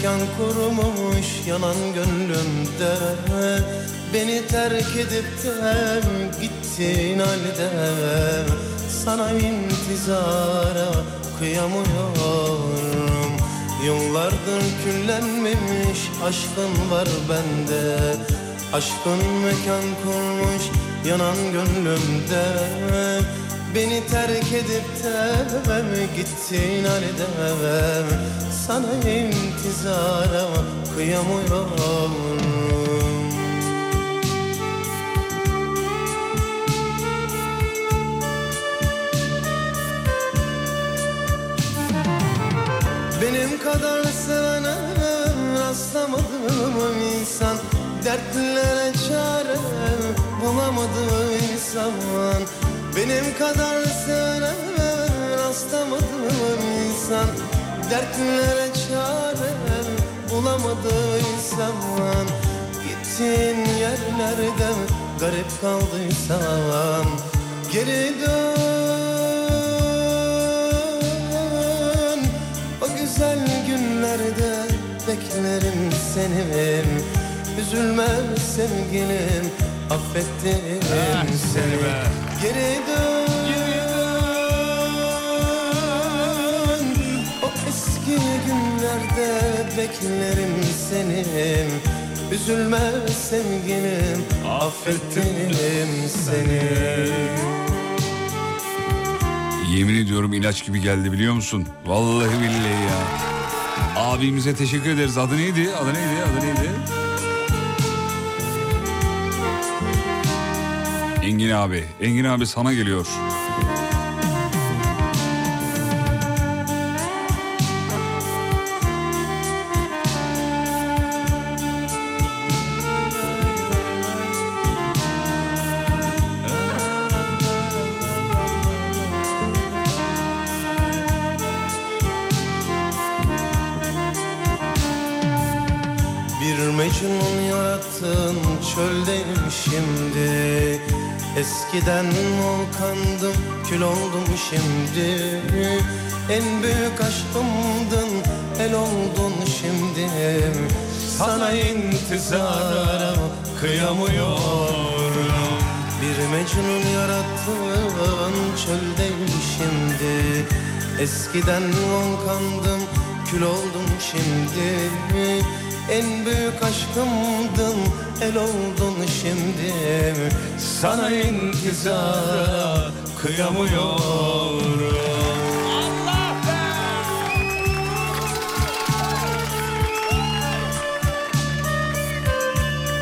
Aşkın mekan kurmuş yanan gönlümde. Beni terk edip de gittin halde. Sana intizara kıyamıyorum. Yıllardır küllenmemiş aşkın var bende. Aşkın mekan kurmuş yanan gönlümde. Beni terk edip de gittin halde Sana intizara kıyamıyorum. Benim kadar sevene rastlamadım insan Dertlere çare bulamadım insan. Benim kadar sevene rastlamadım insan Dertlere çare bulamadım insan Gittiğin yerlerde garip kaldıysan. Geri dön. O güzel günlerde beklerim seni. Üzülme sevgilim affettim seni. Geri dön günlerde beklerim seni Üzülme sevgilim affettim seni Yemin ediyorum ilaç gibi geldi biliyor musun? Vallahi billahi ya. Abimize teşekkür ederiz. Adı neydi? Adı neydi? Adı neydi? Engin abi. Engin abi sana geliyor. Eskiden volkandım kül oldum şimdi. En büyük aşkımdın el oldun şimdi. Sana intizara kıyamıyorum. Bir Mecnun yarattın çöldeyim şimdi. Eskiden volkandım kül oldum şimdi en büyük aşkımdın el oldun şimdi. Sana intizara kıyamıyorum.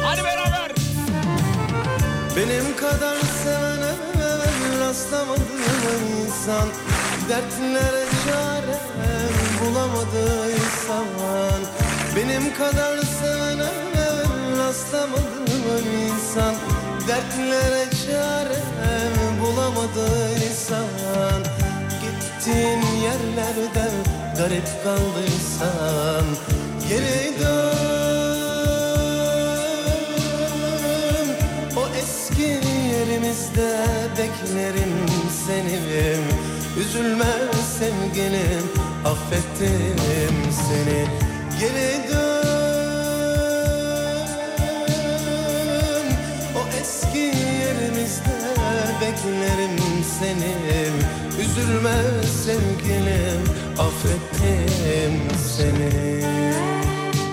Hadi beraber. Benim kadar sevene rastlamadım insan. Dertlere çare bulamadı insan Benim kadar sevene rastlamadım insan. Dertlere çare bulamadı insan. Gittiğin yerlerde garip kaldıysan Geri dön. O eski yerimizde beklerim seni. Üzülme sevgilim affettim seni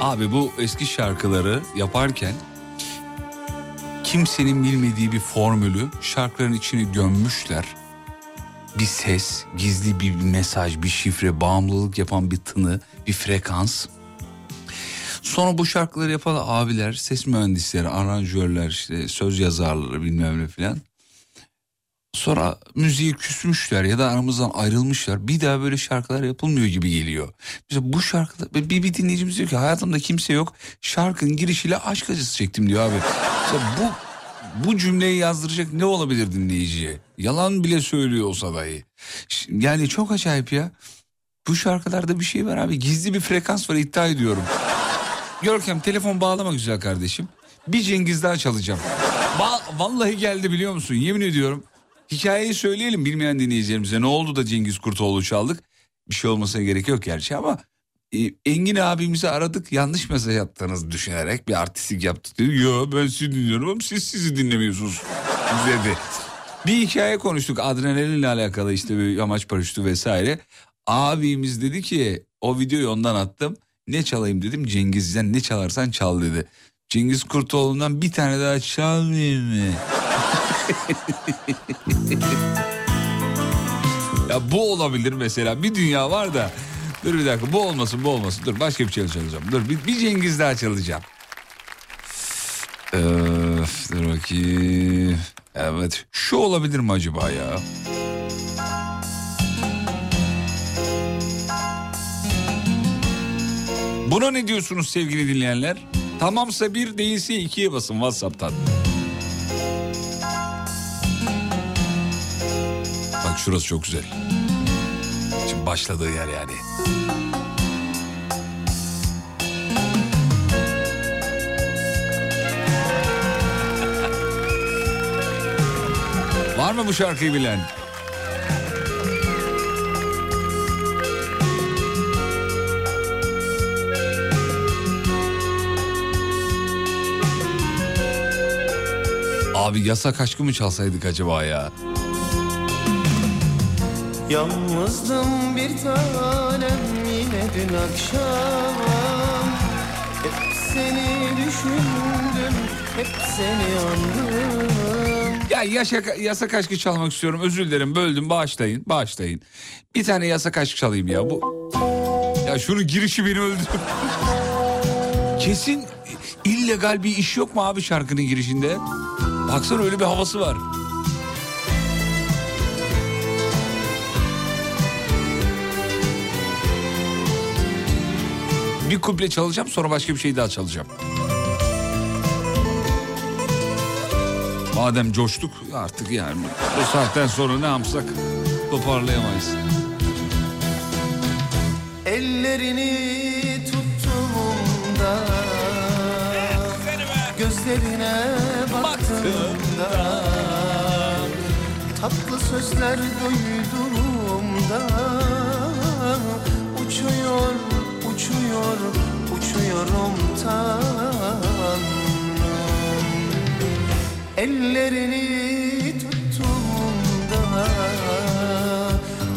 Abi bu eski şarkıları yaparken kimsenin bilmediği bir formülü şarkıların içine gömmüşler. Bir ses, gizli bir mesaj, bir şifre, bağımlılık yapan bir tını, bir frekans. Sonra bu şarkıları yapan abiler, ses mühendisleri, aranjörler, işte söz yazarları bilmem ne filan. Sonra müziği küsmüşler ya da aramızdan ayrılmışlar. Bir daha böyle şarkılar yapılmıyor gibi geliyor. Mesela bu şarkıda bir, bir dinleyicimiz diyor ki hayatımda kimse yok. Şarkının girişiyle aşk acısı çektim diyor abi. Mesela bu bu cümleyi yazdıracak ne olabilir dinleyiciye? Yalan bile söylüyor olsa dahi. Yani çok acayip ya. Bu şarkılarda bir şey var abi. Gizli bir frekans var iddia ediyorum. Görkem telefon bağlama güzel kardeşim. Bir Cengiz daha çalacağım. Ba- Vallahi geldi biliyor musun? Yemin ediyorum. hikayeyi söyleyelim bilmeyen dinleyicilerimize. Ne oldu da Cengiz Kurtoğlu çaldık? Bir şey olmasına gerek yok gerçi ama e, Engin abimizi aradık yanlış mesaj attığınızı düşünerek bir artistik yaptık dedi. Yo ben sizi dinliyorum ama siz sizi dinlemiyorsunuz <laughs> dedi. Bir hikaye konuştuk adrenalinle alakalı işte bir yamaç paraşütü vesaire. Abimiz dedi ki o videoyu ondan attım. Ne çalayım dedim Cengiz'den ne çalarsan çal dedi. Cengiz Kurtoğlu'ndan bir tane daha çalmayayım mı? <laughs> ya bu olabilir mesela bir dünya var da. Dur bir dakika bu olmasın bu olmasın. Dur başka bir şey çalacağım. Dur bir, bir Cengiz daha çalacağım. Öf, dur bakayım. Evet şu olabilir mi acaba ya? Buna ne diyorsunuz sevgili dinleyenler? Tamamsa bir değilse ikiye basın Whatsapp'tan. Bak şurası çok güzel. Şimdi başladığı yer yani. Var mı bu şarkıyı bilen? Abi yasak aşkı mı çalsaydık acaba ya? Yalnızdım bir tanem yine dün akşam Hep seni düşündüm, hep seni andım Ya yasak, yasak aşkı çalmak istiyorum. Özür dilerim böldüm bağışlayın bağışlayın. Bir tane yasak aşk çalayım ya bu. Ya şunun girişi beni öldü. Kesin illegal bir iş yok mu abi şarkının girişinde? Baksana öyle bir havası var. Bir kuple çalacağım sonra başka bir şey daha çalacağım. Madem coştuk artık yani bu saatten sonra ne yapsak toparlayamayız. Ellerini tuttuğumda Gözlerine baktığımda Tatlı sözler duyduğumda Uçuyor, uçuyor, uçuyorum tanrım Ellerini tuttuğumda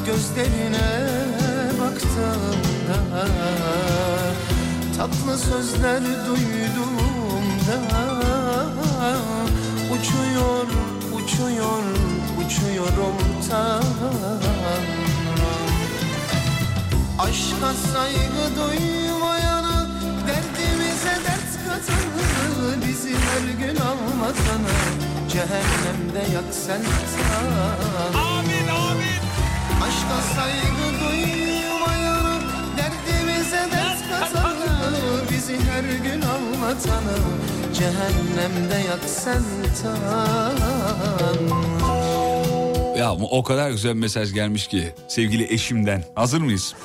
Gözlerine baktığımda Tatlı sözler duyduğumda Uçuyor, uçuyor, uçuyorum tanrım Aşka saygı duymayanı Derdimize dert katanı Bizi her gün anlatanı Cehennemde yak sen Amin amin. Aşka saygı duymayanı Derdimize dert katanı Bizi her gün anlatanı Cehennemde yak sen Ya o kadar güzel mesaj gelmiş ki sevgili eşimden. Hazır mıyız? <laughs>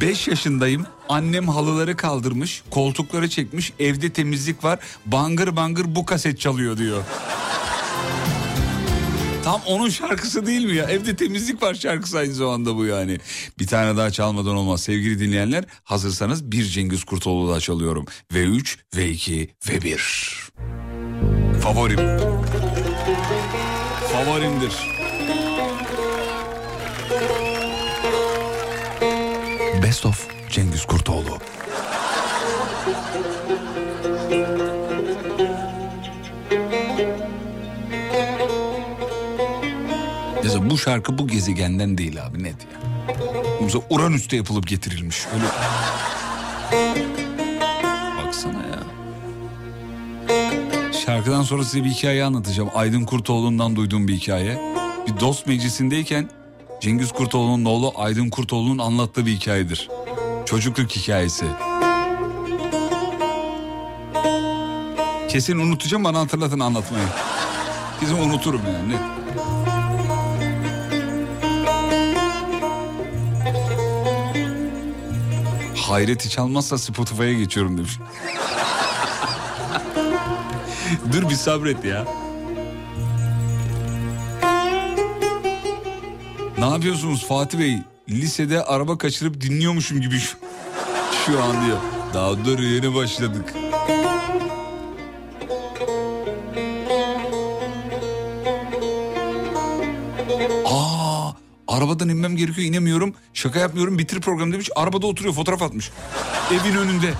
5 yaşındayım. Annem halıları kaldırmış, koltukları çekmiş, evde temizlik var. Bangır bangır bu kaset çalıyor diyor. Tam onun şarkısı değil mi ya? Evde temizlik var şarkısı aynı zamanda bu yani. Bir tane daha çalmadan olmaz. Sevgili dinleyenler hazırsanız bir Cengiz Kurtoğlu daha çalıyorum. V3, V2, V1. Favorim. Favorimdir. Best of Cengiz Kurtoğlu. Mesela bu şarkı bu gezegenden değil abi net ya. Mesela Uranüs'te yapılıp getirilmiş. Öyle... Baksana ya. Şarkıdan sonra size bir hikaye anlatacağım. Aydın Kurtoğlu'ndan duyduğum bir hikaye. Bir dost meclisindeyken Cengiz Kurtoğlu'nun oğlu Aydın Kurtoğlu'nun anlattığı bir hikayedir. Çocukluk hikayesi. Kesin unutacağım bana hatırlatın anlatmayı. Kesin unuturum yani. Hayreti çalmazsa Spotify'a geçiyorum demiş. Dur bir sabret ya. Ne yapıyorsunuz Fatih Bey? Lisede araba kaçırıp dinliyormuşum gibi şu, şu an diyor. Daha dur yeni başladık. Arabadan inmem gerekiyor inemiyorum. Şaka yapmıyorum bitir programı demiş. Arabada oturuyor fotoğraf atmış. Evin önünde.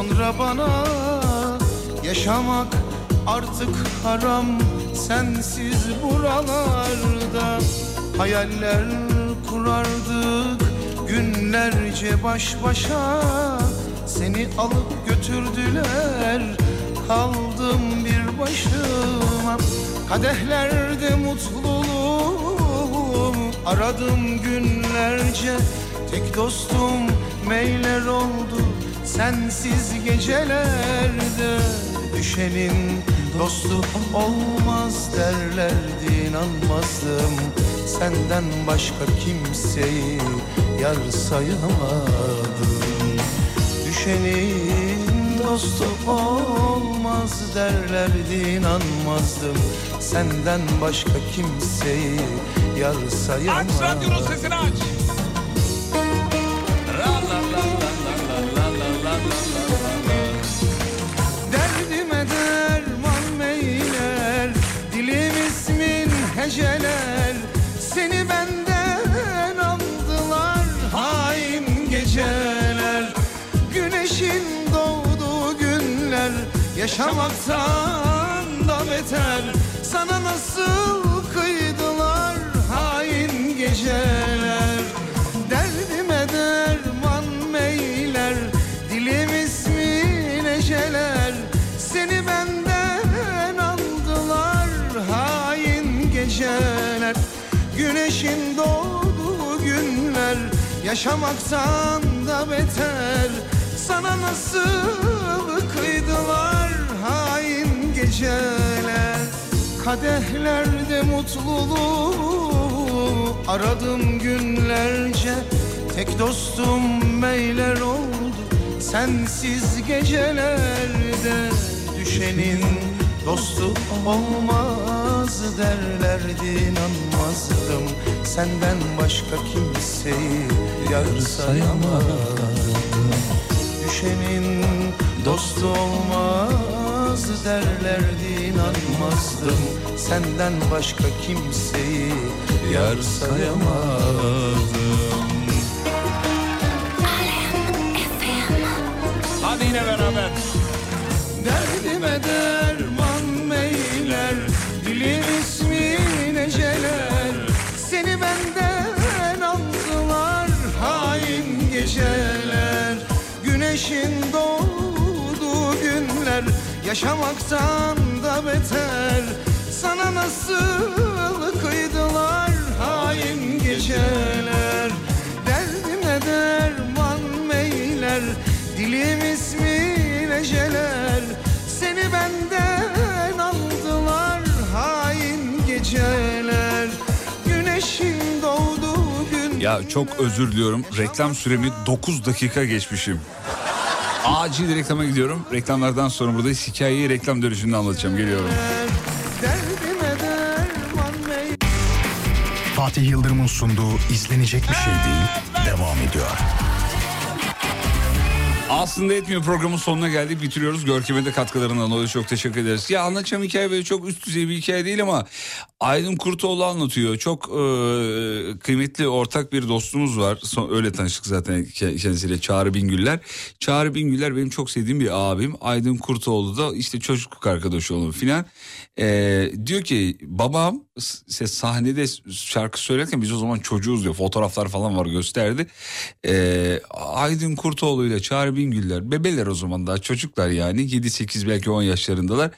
Sonra bana. Yaşamak artık haram sensiz buralarda. Hayaller kurardık günlerce baş başa. Seni alıp götürdüler kaldım bir başıma. Kadehlerde mutluluğum aradım günlerce. Tek dostum meyler oldu sensiz gecelerde Düşenin dostu olmaz derlerdi inanmazdım. Senden başka kimseyi yar sayamadım. Düşenin dostu olmaz derlerdi inanmazdım. Senden başka kimseyi yar sayamadım. Aç radyonun sesini aç. Güneşin doğduğu günler. Yaşamaktan da beter. Sana nasıl kıydılar Hain geceler? Derdime derman meyler Dilim ismin eceler Seni benden aldılar Hain geceler. Güneşin doğduğu günler Yaşamaktan da beter Sana nasıl kıydılar hain geceler? Kadehlerde mutluluğu aradım günlerce. Tek dostum meyler oldu sensiz gecelerde. Düşenin dostu olmaz derlerdi inanmazdım. Senden başka kimseyi yar sayamadım Düşenin dostu olmaz derlerdi inanmazdım Senden başka kimseyi yar sayamadım Hadi yine beraber. Derdime derman Güneşin doğduğu günler. Yaşamaktan da beter. Sana nasıl kıydılar hain geceler? Derdime derman meyler Ya çok özür diliyorum. Reklam süremi 9 dakika geçmişim. Acil reklama gidiyorum. Reklamlardan sonra buradayız. Hikayeyi reklam dönüşünde anlatacağım. Geliyorum. Fatih Yıldırım'ın sunduğu izlenecek bir şey değil devam ediyor. Aslında etmiyor programın sonuna geldik bitiriyoruz. Görkem'e de katkılarından dolayı çok teşekkür ederiz. Ya anlatacağım hikaye böyle çok üst düzey bir hikaye değil ama Aydın Kurtoğlu anlatıyor. Çok e, kıymetli ortak bir dostumuz var. Son, öyle tanıştık zaten kendisiyle Çağrı Bingüller. Çağrı Bingüller benim çok sevdiğim bir abim. Aydın Kurtoğlu da işte çocukluk arkadaşı olur filan. E, diyor ki babam s- sahnede şarkı söylerken biz o zaman çocuğuz diyor. Fotoğraflar falan var gösterdi. E, Aydın Kurtoğlu ile Çağrı Bingüller bebeler o zaman daha çocuklar yani 7-8 belki 10 yaşlarındalar.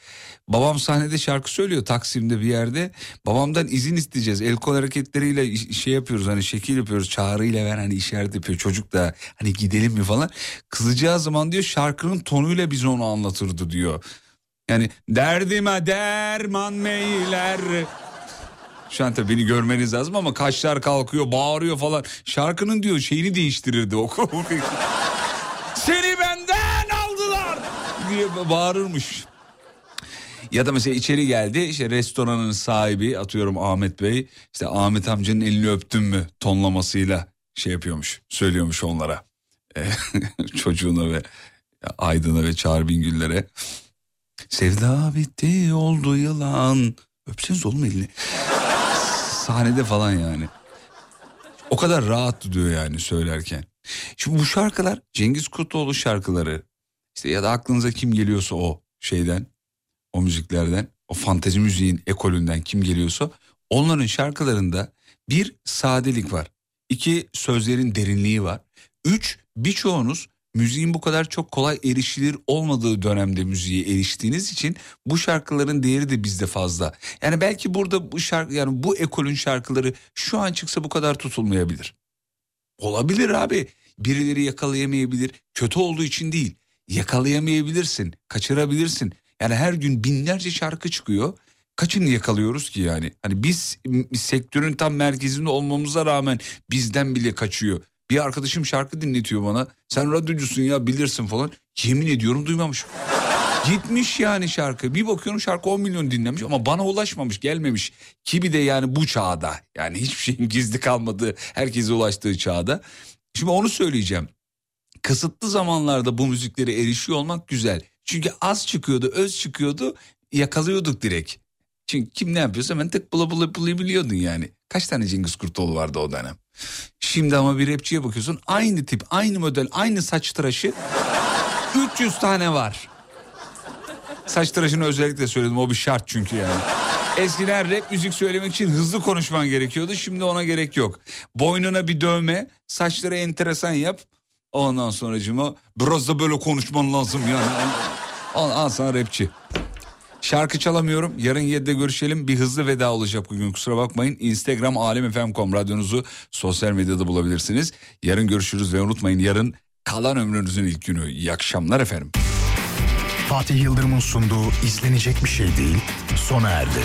Babam sahnede şarkı söylüyor Taksim'de bir yerde. Babamdan izin isteyeceğiz. El kol hareketleriyle şey yapıyoruz hani şekil yapıyoruz. Çağrıyla ver hani işaret yapıyor. Çocuk da hani gidelim mi falan. Kızacağı zaman diyor şarkının tonuyla bize onu anlatırdı diyor. Yani derdime derman meyler. Şu an tabii beni görmeniz lazım ama kaşlar kalkıyor bağırıyor falan. Şarkının diyor şeyini değiştirirdi o. <laughs> Seni benden aldılar diye bağırırmış. Ya da mesela içeri geldi işte restoranın sahibi atıyorum Ahmet Bey işte Ahmet amcanın elini öptün mü tonlamasıyla şey yapıyormuş söylüyormuş onlara. <laughs> E, çocuğuna ve Aydın'a ve Çağrı Bingül'lere. Sevda bitti oldu yılan. Öpseniz oğlum elini. Sahnede falan yani. O kadar rahat diyor yani söylerken. Şimdi bu şarkılar Cengiz Kurtoğlu şarkıları işte ya da aklınıza kim geliyorsa o şeyden o müziklerden o fantezi müziğin ekolünden kim geliyorsa onların şarkılarında bir sadelik var. iki sözlerin derinliği var. Üç birçoğunuz müziğin bu kadar çok kolay erişilir olmadığı dönemde müziğe eriştiğiniz için bu şarkıların değeri de bizde fazla. Yani belki burada bu şarkı yani bu ekolün şarkıları şu an çıksa bu kadar tutulmayabilir. Olabilir abi. Birileri yakalayamayabilir. Kötü olduğu için değil. Yakalayamayabilirsin. Kaçırabilirsin. Yani her gün binlerce şarkı çıkıyor. Kaçını yakalıyoruz ki yani? Hani biz sektörün tam merkezinde olmamıza rağmen bizden bile kaçıyor. Bir arkadaşım şarkı dinletiyor bana. Sen radyocusun ya bilirsin falan. Yemin ediyorum duymamışım. Gitmiş yani şarkı. Bir bakıyorum şarkı 10 milyon dinlenmiş ama bana ulaşmamış, gelmemiş. Ki bir de yani bu çağda. Yani hiçbir şeyin gizli kalmadığı, herkese ulaştığı çağda. Şimdi onu söyleyeceğim. Kısıtlı zamanlarda bu müziklere erişiyor olmak güzel. Çünkü az çıkıyordu, öz çıkıyordu, yakalıyorduk direkt. Çünkü kim ne yapıyorsa ben tık bula bula bulabiliyordun yani. Kaç tane Cengiz Kurtoğlu vardı o dönem. Şimdi ama bir rapçiye bakıyorsun aynı tip, aynı model, aynı saç tıraşı <laughs> 300 tane var. Saç tıraşını özellikle söyledim o bir şart çünkü yani. Eskiden rap müzik söylemek için hızlı konuşman gerekiyordu. Şimdi ona gerek yok. Boynuna bir dövme, saçları enteresan yap. Ondan sonracıma biraz da böyle konuşman lazım yani. Al, al sana rapçi. Şarkı çalamıyorum. Yarın 7'de görüşelim. Bir hızlı veda olacak bugün kusura bakmayın. Instagram alemfm.com radyonuzu sosyal medyada bulabilirsiniz. Yarın görüşürüz ve unutmayın yarın kalan ömrünüzün ilk günü. İyi akşamlar efendim. Fatih Yıldırım'ın sunduğu izlenecek bir şey değil sona erdi.